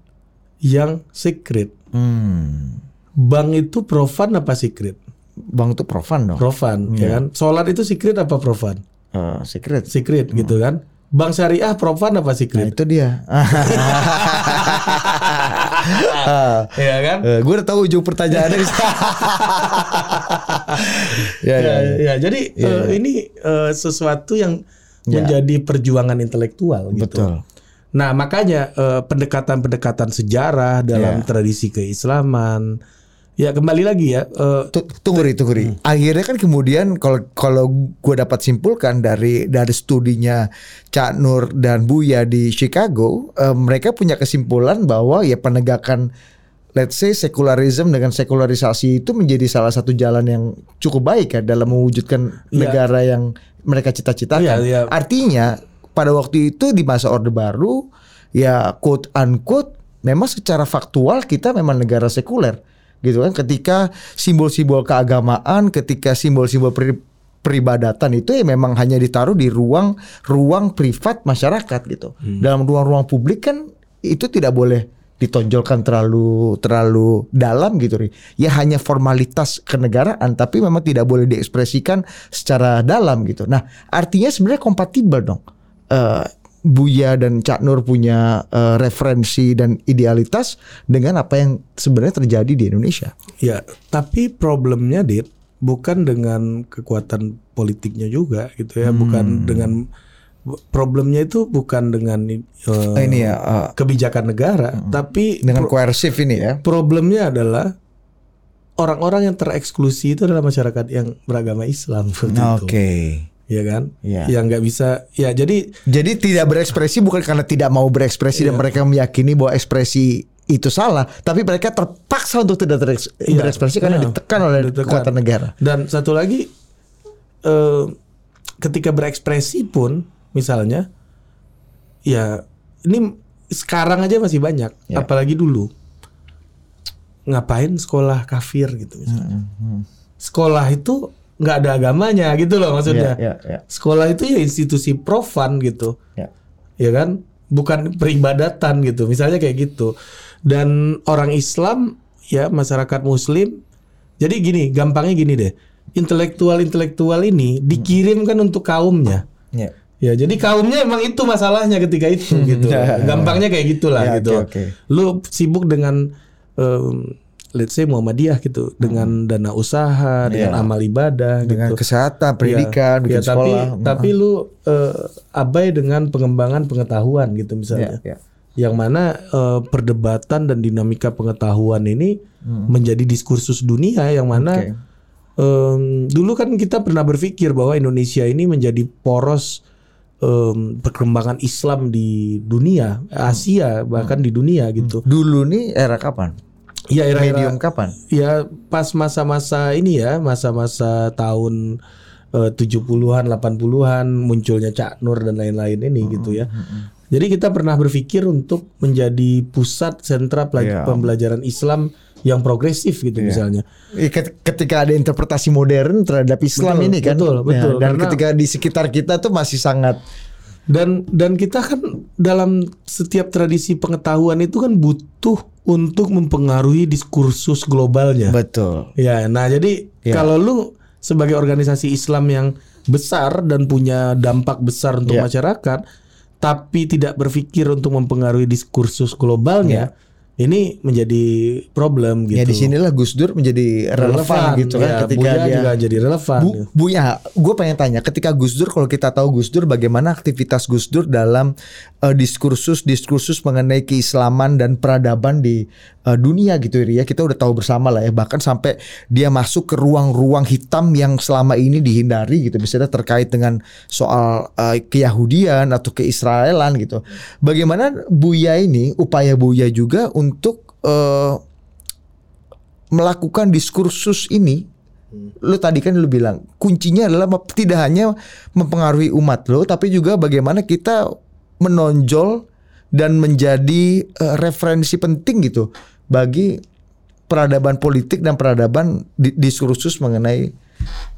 yang secret. Hmm. Bank itu profan apa secret? Bang itu profan dong. Profan, ya kan? Sholat itu secret apa profan? Eh, secret. Secret gitu kan? Bank syariah profan apa Nah secret? itu dia. ya kan? gue udah tahu ujung pertanyaannya. ya, ya, ya, ya. ya, jadi eh, ini eh, sesuatu yang Ya. menjadi perjuangan intelektual gitu. Betul. Nah, makanya eh, pendekatan-pendekatan sejarah dalam Ya. tradisi keislaman ya kembali lagi ya eh, Tu- Tunggu ri, tunggu ri. Akhirnya kan kemudian kalau kalau gue dapat simpulkan dari dari studinya Cak Nur dan Buya di Chicago, eh, mereka punya kesimpulan bahwa ya penegakan let's say sekularisme dengan sekularisasi itu menjadi salah satu jalan yang cukup baik ya dalam mewujudkan Iya. negara yang mereka cita-citakan. Iya, iya. Artinya pada waktu itu di masa Orde Baru ya quote unquote memang secara faktual kita memang negara sekuler gitu kan. Ketika simbol-simbol keagamaan ketika simbol-simbol pri- peribadatan itu ya memang hanya ditaruh di ruang ruang privat masyarakat gitu. Dalam ruang-ruang publik kan itu tidak boleh ditonjolkan terlalu terlalu dalam gitu Ri. ya hanya formalitas kenegaraan tapi memang tidak boleh diekspresikan secara dalam gitu. Nah artinya sebenarnya kompatibel dong eh, Buya dan Cak Nur punya eh, referensi dan idealitas dengan apa yang sebenarnya terjadi di Indonesia. ya, tapi problemnya dit bukan dengan kekuatan politiknya juga gitu ya, Hmm. bukan dengan problemnya itu bukan dengan eh, ini ya eh, kebijakan negara, tapi dengan koersif ini ya. problemnya adalah orang-orang yang tereksklusi itu adalah masyarakat yang beragama Islam seperti itu. Oke. Ya kan? Iya. Yang nggak bisa ya jadi Jadi tidak berekspresi bukan karena tidak mau berekspresi dan Iya. mereka meyakini bahwa ekspresi itu salah, tapi mereka terpaksa untuk tidak tereks- Iya, berekspresi karena iya. ditekan oleh Ditekan. kekuatan negara. dan satu lagi eh, ketika berekspresi pun misalnya ya ini sekarang aja masih banyak, Ya. apalagi dulu ngapain sekolah kafir gitu misalnya. Hmm, Sekolah itu nggak ada agamanya gitu loh maksudnya. Ya, ya, ya. Sekolah itu ya institusi profan gitu. Ya. ya kan bukan peribadatan gitu misalnya kayak gitu dan orang Islam ya masyarakat Muslim jadi gini gampangnya gini deh intelektual intelektual ini dikirimkan untuk kaumnya Ya. ya jadi kaumnya emang itu masalahnya ketika itu gitu gampangnya kayak gitulah Ya, gitu oke, oke. lu sibuk dengan em, let's say Muhammadiyah gitu dengan dana usaha dengan Ya. amal ibadah Dengan gitu kesehatan, pendidikan, Ya, bikin ya, tapi sekolah. tapi lu eh, abai dengan pengembangan pengetahuan gitu misalnya. Ya, ya. yang mana eh, perdebatan dan dinamika pengetahuan ini menjadi diskursus dunia yang mana Oke. em, dulu kan kita pernah berpikir bahwa Indonesia ini menjadi poros em, perkembangan Islam di dunia, Asia bahkan di dunia gitu. Dulu nih era kapan? Ya era-era Medium kapan? ya pas masa-masa ini ya, masa-masa tahun eh, 70-an, 80-an munculnya Cak Nur dan lain-lain ini gitu ya. Jadi kita pernah berpikir untuk menjadi pusat sentra pelaj- Iya. pembelajaran Islam yang progresif gitu misalnya. Eh, ket- Ketika ada interpretasi modern terhadap Islam Betul, ini kan, betul, Ya, betul. dan Karena- ketika di sekitar kita tuh masih sangat Dan dan kita kan dalam setiap tradisi pengetahuan itu kan butuh untuk mempengaruhi diskursus globalnya. betul. Ya, nah jadi Ya. kalau lu sebagai organisasi Islam yang besar dan punya dampak besar untuk Ya. masyarakat, tapi tidak berpikir untuk mempengaruhi diskursus globalnya, ini menjadi problem gitu. Ya di sinilah Gus Dur menjadi relevan, gitu kan ya, ketika Buya dia juga jadi relevan. Bu, Buya, gue pengen tanya, ketika Gus Dur, kalau kita tahu Gus Dur, bagaimana aktivitas Gus Dur dalam eh, diskursus-diskursus mengenai keislaman dan peradaban di eh, dunia gitu ya, kita udah tahu bersama lah ya, bahkan sampai dia masuk ke ruang-ruang hitam yang selama ini dihindari gitu, misalnya terkait dengan soal eh, keyahudian atau keisraelan gitu. Bagaimana Buya ini, upaya Buya juga untuk eh, melakukan diskursus ini? Lu tadi kan lu bilang kuncinya adalah tidak hanya mempengaruhi umat lo tapi juga bagaimana kita menonjol dan menjadi eh, referensi penting gitu bagi peradaban politik dan peradaban di- diskursus mengenai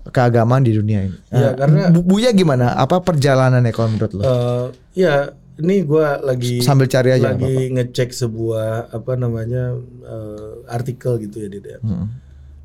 keagamaan di dunia ini. Ya, Eh, karena- Bu- Buya gimana? Apa perjalanannya kalau menurut lo? Eh, ya, ini gua lagi Sambil cari aja, lagi ngecek sebuah apa namanya eh, artikel gitu ya, Dede. Hmm.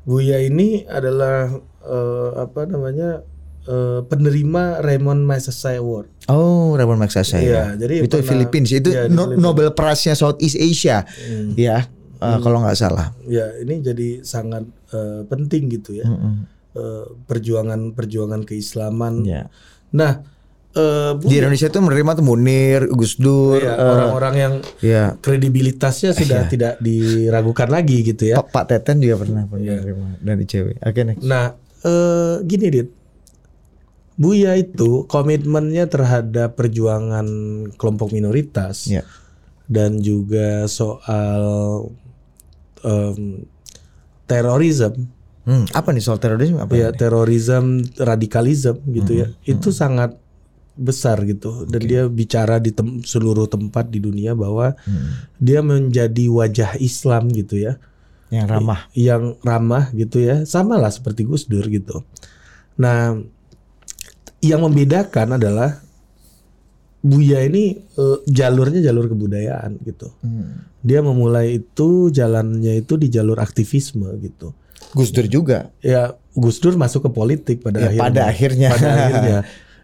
Buya ini adalah eh, apa namanya eh, penerima Raymond Magsaysay Award. Oh, Raymond Magsaysay. Iya, ya. jadi itu pernah- Filipina sih. Itu di No- Filipina. Nobel Prize-nya Southeast Asia. Hmm. Ya, eh, kalau nggak salah. Ya, ini jadi sangat eh, penting gitu ya. Mm-mm. Eh, perjuangan-perjuangan keislaman. Ya. Nah, eh, Bu- Di Indonesia itu menerima tuh Munir, Gus Dur, ya, eh, orang-orang yang ya kredibilitasnya sudah tidak diragukan lagi gitu ya. Pak, Pak Teten juga pernah pernah menerima dari cewek. Oke next. Nah, eh, gini Dit. Buya itu komitmennya terhadap perjuangan kelompok minoritas Ya. dan juga soal em, terorisme, Hmm, apa nih soal terorisme apa? ya terorisme, radikalisme gitu ya, Hmm, itu sangat besar gitu dan dia bicara di tem- seluruh tempat di dunia bahwa Hmm. dia menjadi wajah Islam gitu ya. Yang ramah. yang ramah gitu ya sama lah seperti Gus Dur gitu. Nah yang membedakan adalah Buya ini eh, jalurnya jalur kebudayaan gitu. Hmm. Dia memulai itu jalannya itu di jalur aktivisme gitu. Gus Dur juga. Ya Gus Dur masuk ke politik pada Ya, akhirnya. pada akhirnya. Pada akhirnya.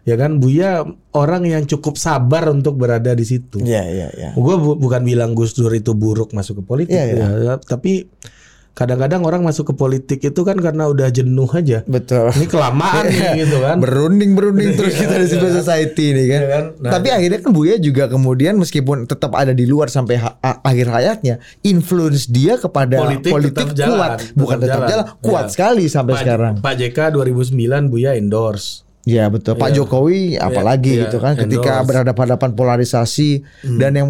Ya kan Buya orang yang cukup sabar untuk berada di situ. Iya iya iya. Gue bukan bilang Gus Dur itu buruk masuk ke politik, Iya, iya. ya, tapi kadang-kadang orang masuk ke politik itu kan karena udah jenuh aja. Betul. Ini kelamaan nih gitu kan. Berunding berunding terus kita di civil society nih kan. Iya kan? Nah, Tapi akhirnya kan Buya juga kemudian meskipun tetap ada di luar sampai ha- akhir hayatnya, influence dia kepada Politik politik, tetap jalan, kuat, tetap bukan tetap jalan. jalan, kuat Ya. sekali sampai Pak, sekarang. Pak JK 2009 Buya endorse. Ya betul. Pak Iya. Jokowi apalagi iya, gitu kan ketika endorse. berhadapan-hadapan polarisasi dan yang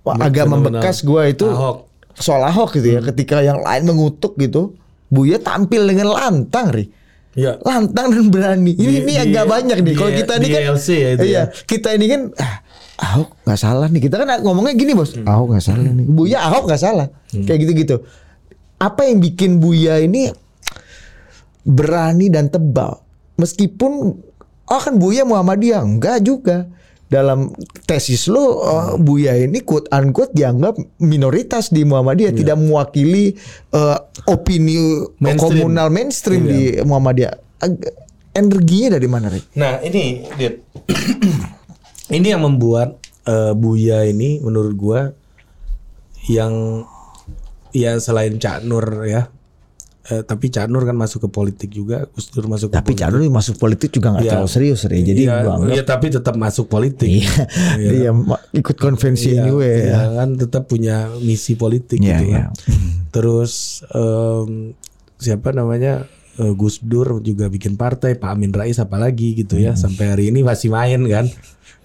wah, agak membekas gua itu Ahok. Soal Ahok gitu ya. Ketika yang lain mengutuk gitu, Buya tampil dengan lantang, Ri. Ya. Lantang dan berani. Ini Di- ini di- agak banyak nih. Kalau kita ini kan LC ya itu iya, ya. kita ini kan ah, Ahok nggak salah nih. Kita kan ngomongnya gini, Bos. Ahok nggak salah nih. Buya Ahok nggak salah. Kayak gitu-gitu. Apa yang bikin Buya ini berani dan tebal meskipun oh kan Buya Muhammadiyah enggak juga dalam tesis lo uh, Buya ini quote unquote dianggap minoritas di Muhammadiyah tidak mewakili uh, opini Mainstream. komunal mainstream di Muhammadiyah Ag- energinya dari mana Rick? Nah ini, Dit. ini yang membuat eh, Buya ini menurut gua yang ya selain Cak Nur ya eh, tapi Cak Nur kan masuk ke politik juga, Gus Dur masuk ke Tapi politik. Cak Nur masuk politik juga nggak Iya. terlalu serius, Re. Jadi Iya, gua anggap iya, tapi tetap masuk politik. iya, iya, ma- ikut konvensi Iya, anyway. iya, ya. kan tetap punya misi politik Iya, gitu iya. kan. Terus em, siapa namanya Eh, Gus Dur juga bikin partai, Pak Amin Rais apalagi gitu Hmm. ya. Sampai hari ini masih main kan.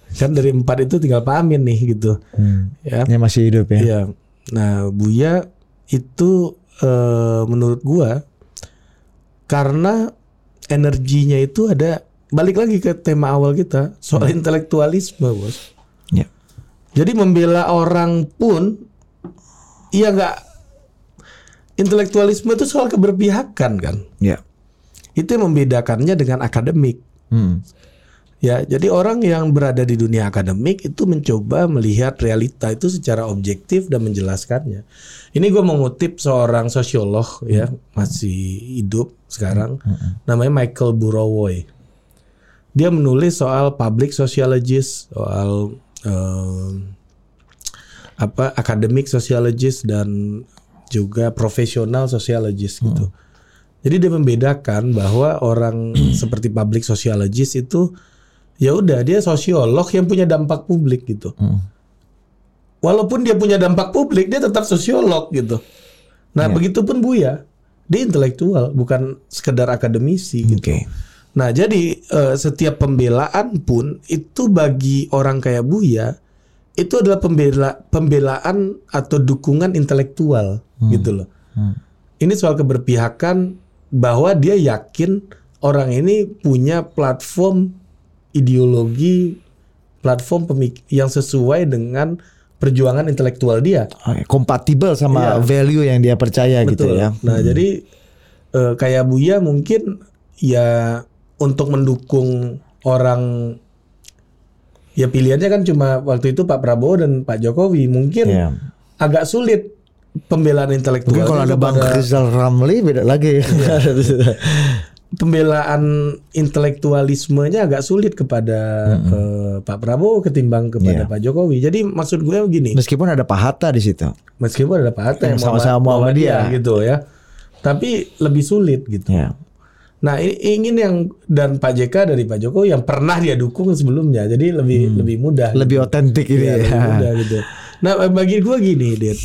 Kan dari empat itu tinggal Pak Amin nih gitu. Hmm. Ya. Ini masih hidup ya. Iya. Nah, Buya itu eh, menurut gua karena energinya itu ada balik lagi ke tema awal kita soal intelektualisme, Bos. Ya. Jadi membela orang pun iya nggak intelektualisme itu soal keberpihakan kan. Ya. Itu yang membedakannya dengan akademik. Hmm. Ya, jadi orang yang berada di dunia akademik itu mencoba melihat realita itu secara objektif dan menjelaskannya. Ini gue mengutip seorang sosiolog ya masih hidup sekarang, namanya Michael Burawoy. Dia menulis soal public sociologist, soal em, apa academic sociologist dan juga profesional sociologist gitu. Jadi dia membedakan bahwa orang seperti public sociologist itu ya udah dia sosiolog yang punya dampak publik gitu. Hmm. Walaupun dia punya dampak publik, dia tetap sosiolog gitu. Nah, begitupun Buya, dia intelektual, bukan sekedar akademisi gitu. Oke. Nah, jadi eh, setiap pembelaan pun itu bagi orang kayak Buya itu adalah pembela pembelaan atau dukungan intelektual gitu loh. Ini soal keberpihakan bahwa dia yakin orang ini punya platform ideologi, platform pemik yang sesuai dengan perjuangan intelektual dia. Kompatibel sama Iya. value yang dia percaya gitu Betul. ya. Nah, jadi eh, kayak Buya mungkin ya untuk mendukung orang ya pilihannya kan cuma waktu itu Pak Prabowo dan Pak Jokowi mungkin Iya. agak sulit pembelaan intelektual. Mungkin kalau ada Bang Rizal Ramli beda lagi. Iya. pembelaan intelektualismenya agak sulit kepada eh, Pak Prabowo ketimbang kepada Iya. Pak Jokowi. Jadi maksud gue begini, Meskipun ada Pak Hatta di situ. meskipun ada Pak Hatta yang Yang sama-sama Muhammadiyah. gitu ya, tapi lebih sulit gitu. Ya. Nah ingin yang dan Pak JK dari Pak Jokowi yang pernah dia dukung sebelumnya, jadi lebih lebih mudah. Lebih otentik ini Iya, ya. lebih mudah gitu. Nah bagi gue gini, Dit,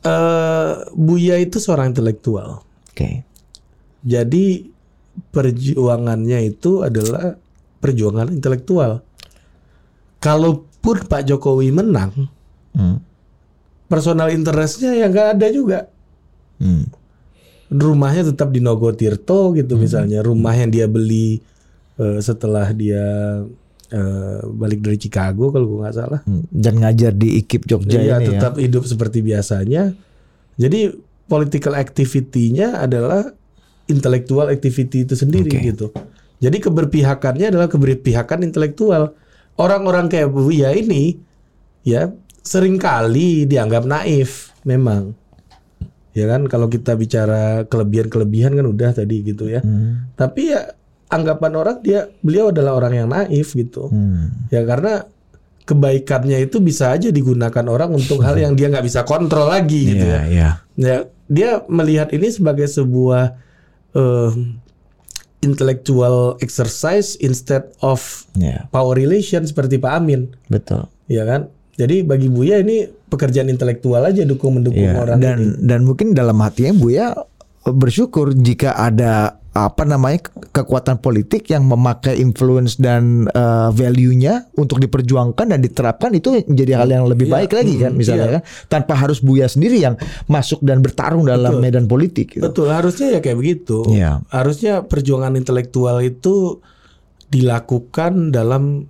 Eh, Buya itu seorang intelektual. Oke. Jadi perjuangannya itu adalah perjuangan intelektual. Kalaupun Pak Jokowi menang, Hmm. personal interestnya ya nggak ada juga. Hmm. Rumahnya tetap di Nogotirto gitu misalnya, rumah yang dia beli eh, setelah dia eh, balik dari Chicago kalau gue nggak salah. Hmm. Dan ngajar di IKIP Jogja Iya, ini ya. tetap hidup seperti biasanya. Jadi political activity-nya adalah intellectual activity itu sendiri Oke. gitu. Jadi keberpihakannya adalah keberpihakan intelektual. Orang-orang kayak Buya ini ya sering kali dianggap naif memang. Ya kan kalau kita bicara kelebihan-kelebihan kan udah tadi gitu ya. Hmm. Tapi ya anggapan orang dia beliau adalah orang yang naif gitu. Hmm. Ya karena kebaikannya itu bisa aja digunakan orang untuk hal yang dia nggak bisa kontrol lagi gitu Iya, ya. iya. Ya dia melihat ini sebagai sebuah eh, intellectual exercise instead of Iya, power relation seperti Pak Amin, betul. ya kan? Jadi bagi Buya ini pekerjaan intelektual aja dukung mendukung Iya, orang dan ini. dan mungkin dalam hatinya Buya bersyukur jika ada apa namanya kekuatan politik yang memakai influence dan uh, value-nya untuk diperjuangkan dan diterapkan itu menjadi hal yang lebih Iya, baik lagi kan mm, misalnya iya. kan tanpa harus Buya sendiri yang masuk dan bertarung dalam Betul. medan politik gitu. Betul, harusnya ya kayak begitu. Iya. Harusnya perjuangan intelektual itu dilakukan dalam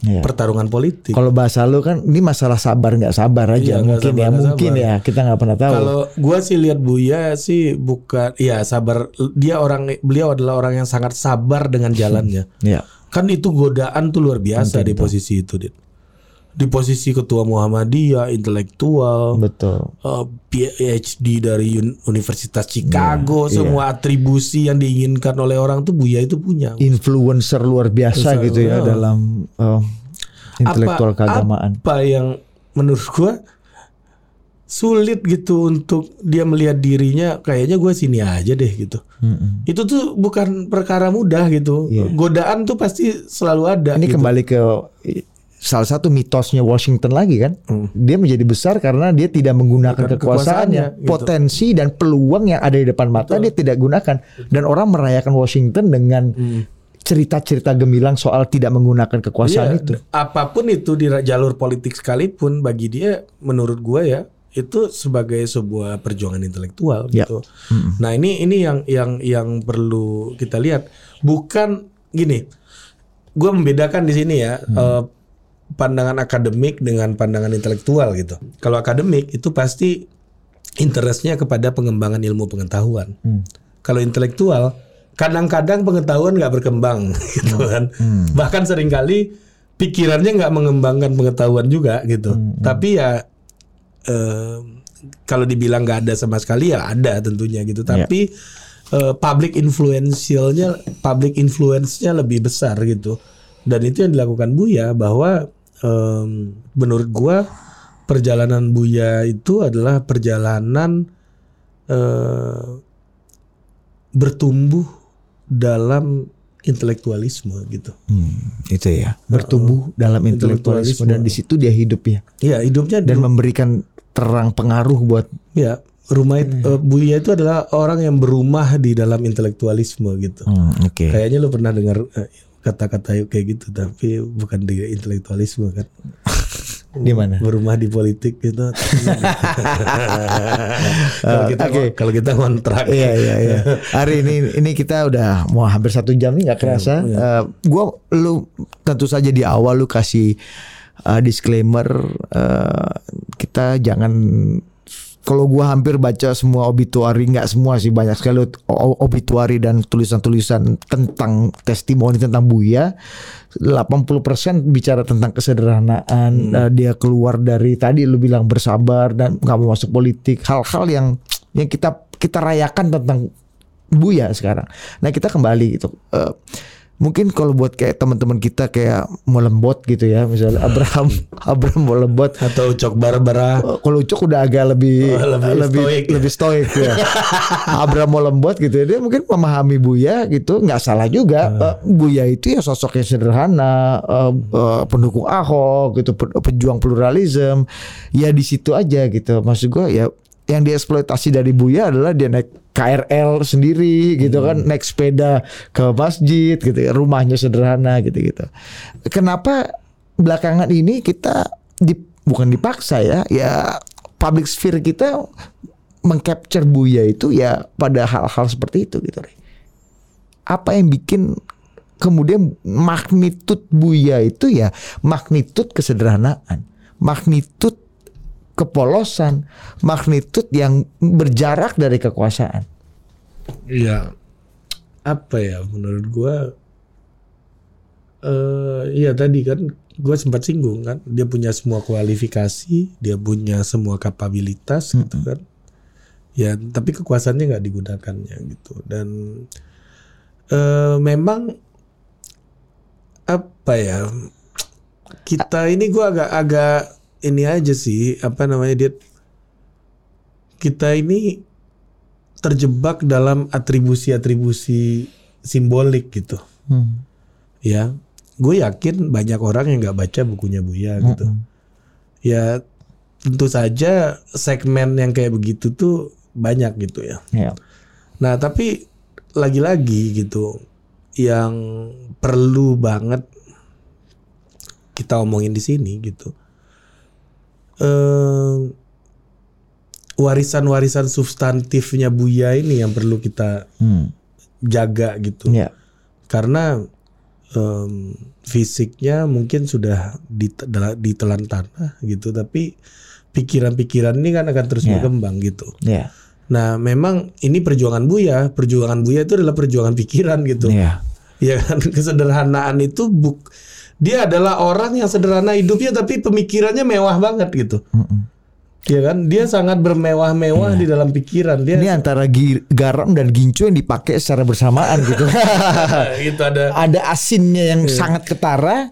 Iya. pertarungan politik. Kalau bahasa lu kan ini masalah sabar nggak sabar aja Iya, mungkin sabar, ya mungkin sabar. ya kita nggak pernah tahu. Kalau gua sih lihat Buya sih bukan ya sabar dia orang beliau adalah orang yang sangat sabar dengan jalannya. Iya. Kan itu godaan tuh luar biasa di posisi itu, Dit. Di posisi ketua Muhammadiyah, intelektual, Betul. eh, PhD dari Un- Universitas Chicago, Iya, semua atribusi yang diinginkan oleh orang tuh Buya itu punya. Influencer luar biasa Influencer, gitu ya dalam uh, intelektual keagamaan. Apa yang menurut gua sulit gitu untuk dia melihat dirinya kayaknya gue sini aja deh gitu. Mm-mm. Itu tuh bukan perkara mudah gitu. Iya. Godaan tuh pasti selalu ada. Ini gitu. kembali ke salah satu mitosnya Washington lagi kan. Dia menjadi besar karena dia tidak menggunakan Bukan kekuasaannya, kekuasaannya, gitu. potensi dan peluang yang ada di depan mata dia tidak gunakan. Dan orang merayakan Washington dengan cerita-cerita gemilang soal tidak menggunakan kekuasaan Iya, itu. Apa pun itu di jalur politik sekalipun bagi dia menurut gua ya itu sebagai sebuah perjuangan intelektual Ya. gitu. Nah, ini ini yang yang yang perlu kita lihat. Bukan gini. Gua membedakan di sini ya eh, pandangan akademik dengan pandangan intelektual gitu. Kalau akademik itu pasti interestnya kepada pengembangan ilmu pengetahuan. Kalau intelektual kadang-kadang pengetahuan nggak berkembang gitu kan. Bahkan sering kali pikirannya nggak mengembangkan pengetahuan juga gitu. Tapi ya eh, kalau dibilang nggak ada sama sekali ya ada tentunya gitu. Tapi eh, public influentialnya, public influence-nya lebih besar gitu. Dan itu yang dilakukan Buya bahwa em, menurut gua perjalanan Buya itu adalah perjalanan eh, bertumbuh dalam intelektualisme gitu. Hmm, itu ya, bertumbuh dalam intelektualisme intelektualisme. dan di situ dia hidup ya Ya hidupnya dan memberikan terang pengaruh buat ya rumah itu, eh, Buya itu adalah orang yang berumah di dalam intelektualisme gitu. Hmm, oke. Kayaknya lu pernah dengar eh, kata-kata kayak gitu tapi bukan di intelektualisme kan. Di mana? Berumah di politik gitu. kalau kita oke. kalau kita kontrak. Iya iya iya. Hari ini ini kita udah mau hampir satu jam nih nggak kerasa. Eh, gua lu tentu saja di awal lu kasih eh, disclaimer eh, kita jangan kalau gua hampir baca semua obituari nggak semua sih banyak sekali obituari dan tulisan-tulisan tentang testimoni tentang Buya 80% bicara tentang kesederhanaan eh, dia keluar dari tadi lu bilang bersabar dan nggak mau masuk politik hal-hal yang yang kita kita rayakan tentang Buya sekarang. Nah kita kembali gitu. Eh, mungkin kalau buat kayak teman-teman kita kayak Molembot gitu ya, misalnya Abraham Abraham Molembot. Atau Cok Barbara. Kalau Ucok udah agak lebih Oh, lebih lebih stoik. lebih stoik ya. Abraham Molembot gitu ya, dia mungkin memahami Buya gitu, nggak salah juga. Eh, Buya itu ya sosok yang sederhana, eh, eh, pendukung Ahok gitu, pe- pejuang pluralisme. Ya di situ aja gitu. Maksud gua ya yang dieksploitasi dari Buya adalah dia naik KRL sendiri gitu kan, naik sepeda ke masjid gitu, ya, rumahnya sederhana gitu gitu. Kenapa belakangan ini kita di, bukan dipaksa ya, ya public sphere kita mengcapture Buya itu ya pada hal-hal seperti itu gitu. Apa yang bikin kemudian magnitud Buya itu ya magnitud kesederhanaan, magnitud kepolosan, magnitud yang berjarak dari kekuasaan. Iya. Apa ya menurut gua eh iya tadi kan gua sempat singgung kan dia punya semua kualifikasi, dia punya semua kapabilitas gitu kan. Ya, tapi kekuasaannya nggak digunakannya gitu. Dan eh memang apa ya? Kita ini gua agak agak ini aja sih, apa namanya dia kita ini terjebak dalam atribusi-atribusi simbolik gitu. Hmm. Ya, gue yakin banyak orang yang nggak baca bukunya Buya gitu. Ya, tentu saja segmen yang kayak begitu tuh banyak gitu ya. Ya. Nah, tapi lagi-lagi gitu, yang perlu banget kita omongin di sini gitu. Eh, warisan-warisan substantifnya Buya ini yang perlu kita Hmm. jaga gitu. Ya. Karena em, fisiknya mungkin sudah ditela- ditelan tanah gitu, tapi pikiran-pikiran ini kan akan terus Ya. berkembang gitu. Ya. Nah, memang ini perjuangan Buya. Perjuangan Buya itu adalah perjuangan pikiran gitu. Ya. Ya kan kesederhanaan itu buk dia adalah orang yang sederhana hidupnya tapi pemikirannya mewah banget gitu. Mm-mm. Ya kan? Dia sangat bermewah-mewah di dalam pikiran. Dia Ini antara garam dan gincu yang dipakai secara bersamaan gitu. itu ada Ada asinnya yang sangat ketara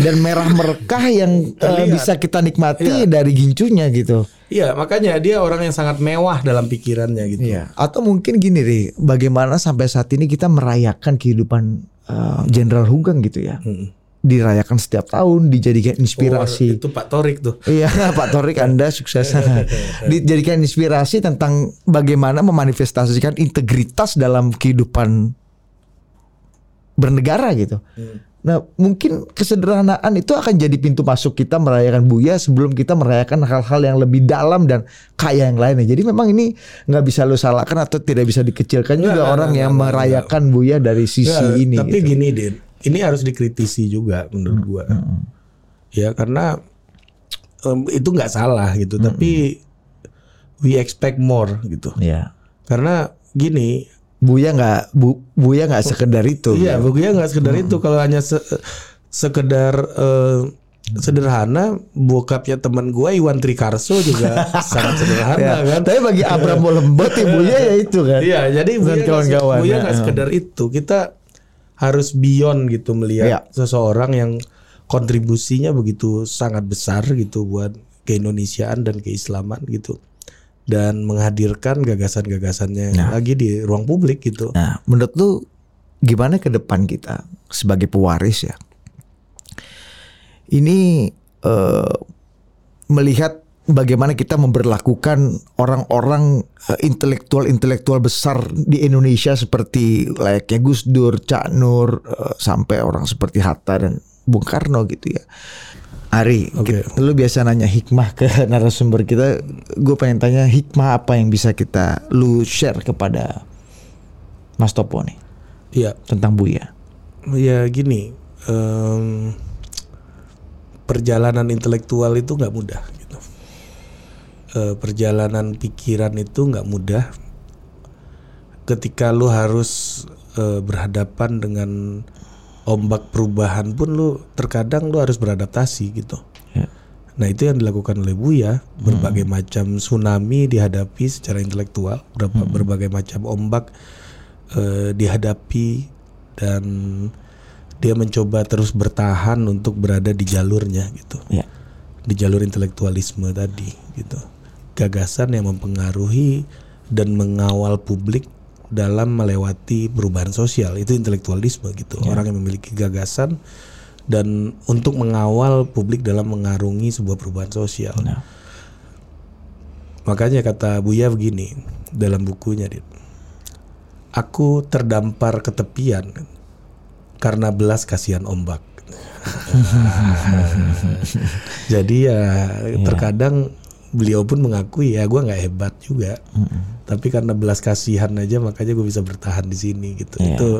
dan merah merekah yang eh, Terlihat. bisa kita nikmati dari gincunya gitu. Iya, makanya dia orang yang sangat mewah dalam pikirannya gitu. Iya. Atau mungkin gini deh, bagaimana sampai saat ini kita merayakan kehidupan uh, Jenderal Hugeng gitu ya. Hmm. Dirayakan setiap tahun, dijadikan inspirasi. Oh, itu Pak Torik tuh. Iya Pak Torik Anda sukses Dijadikan inspirasi tentang bagaimana memanifestasikan integritas dalam kehidupan bernegara gitu. Hmm. Nah mungkin kesederhanaan itu akan jadi pintu masuk kita merayakan Buya sebelum kita merayakan hal-hal yang lebih dalam dan kaya yang lainnya. Jadi memang ini nggak bisa lo salahkan atau tidak bisa dikecilkan juga Nggak, orang nggak, yang nggak, merayakan Buya dari sisi ini. Tapi gitu. gini, Din, ini harus dikritisi juga menurut gua. Ya karena em, itu nggak salah gitu, tapi we expect more gitu. Ya. Karena gini, Buya nggak bu, Buya nggak sekedar itu. Iya, gitu. bagi nggak sekedar itu. Kalau hanya se- sekedar eh, sederhana, bokapnya teman gua Iwan Trikarso juga sangat sederhana Ya, kan. Tapi bagi Abraham Lembot ya Buya ya itu kan. Iya, jadi Bukan Buya kawan-kawan, Buya ya. nggak sekedar itu. Kita harus beyond gitu melihat Iya. seseorang yang kontribusinya begitu sangat besar gitu buat keindonesiaan dan keislaman gitu. Dan menghadirkan gagasan-gagasannya lagi di ruang publik gitu. Nah, menurut lu gimana ke depan kita sebagai pewaris ya? Ini eh, melihat bagaimana kita memperlakukan orang-orang eh, intelektual-intelektual besar di Indonesia seperti layaknya Gus Dur, Cak Nur, eh, sampai orang seperti Hatta dan Bung Karno gitu ya. Ari, kita- lu biasa nanya hikmah ke narasumber kita. Gue pengen tanya hikmah apa yang bisa kita lu share kepada Mas Topo nih Iya, tentang Buya. ya gini em, perjalanan intelektual itu nggak mudah Eh, perjalanan pikiran itu nggak mudah. Ketika lu harus eh, berhadapan dengan ombak perubahan pun lu terkadang lu harus beradaptasi gitu. Ya. nah itu yang dilakukan oleh Buya berbagai macam tsunami dihadapi secara intelektual berapa berbagai macam ombak eh, dihadapi dan dia mencoba terus bertahan untuk berada di jalurnya gitu. Ya. di jalur intelektualisme tadi gitu gagasan yang mempengaruhi dan mengawal publik dalam melewati perubahan sosial. Itu intelektualisme gitu orang yang memiliki gagasan dan untuk mengawal publik dalam mengarungi sebuah perubahan sosial. Nah. makanya kata Buya begini dalam bukunya Dit. aku terdampar ke tepian karena belas kasihan ombak. Jadi ya. terkadang beliau pun mengakui ya gue nggak hebat juga tapi karena belas kasihan aja makanya gue bisa bertahan di sini gitu Iya. itu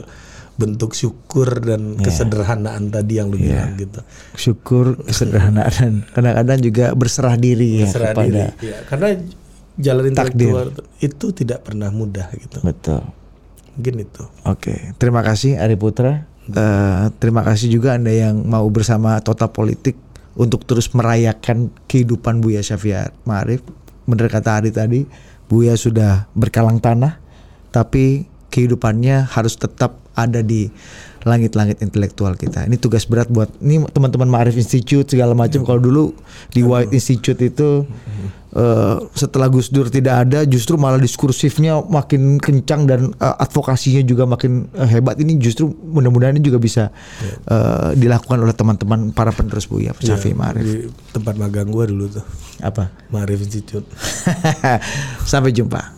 bentuk syukur dan kesederhanaan tadi yang lu bilang gitu Syukur, kesederhanaan dan kadang-kadang juga berserah diri ya Serah kepada diri. Ya, karena jalan Takdir. intelektual itu tidak pernah mudah gitu betul. mungkin itu Oke, terima kasih Ari Putra. Eh, terima kasih juga Anda yang mau bersama Total Politik untuk terus merayakan kehidupan Buya Syafiat Ma'arif. Bener kata Ari tadi, Buya sudah berkalang tanah, tapi kehidupannya harus tetap ada di langit-langit intelektual kita. Ini tugas berat buat ini teman-teman Ma'arif Institute segala macam. Kalau dulu di White Institute itu eh, setelah Gus Dur tidak ada, justru malah diskursifnya makin kencang dan eh, advokasinya juga makin eh, hebat. Ini justru mudah-mudahan ini juga bisa eh, dilakukan oleh teman-teman para penerus Buya Syafi Ma'arif. di tempat magang gua dulu tuh Apa? Marif Institute Sampai jumpa.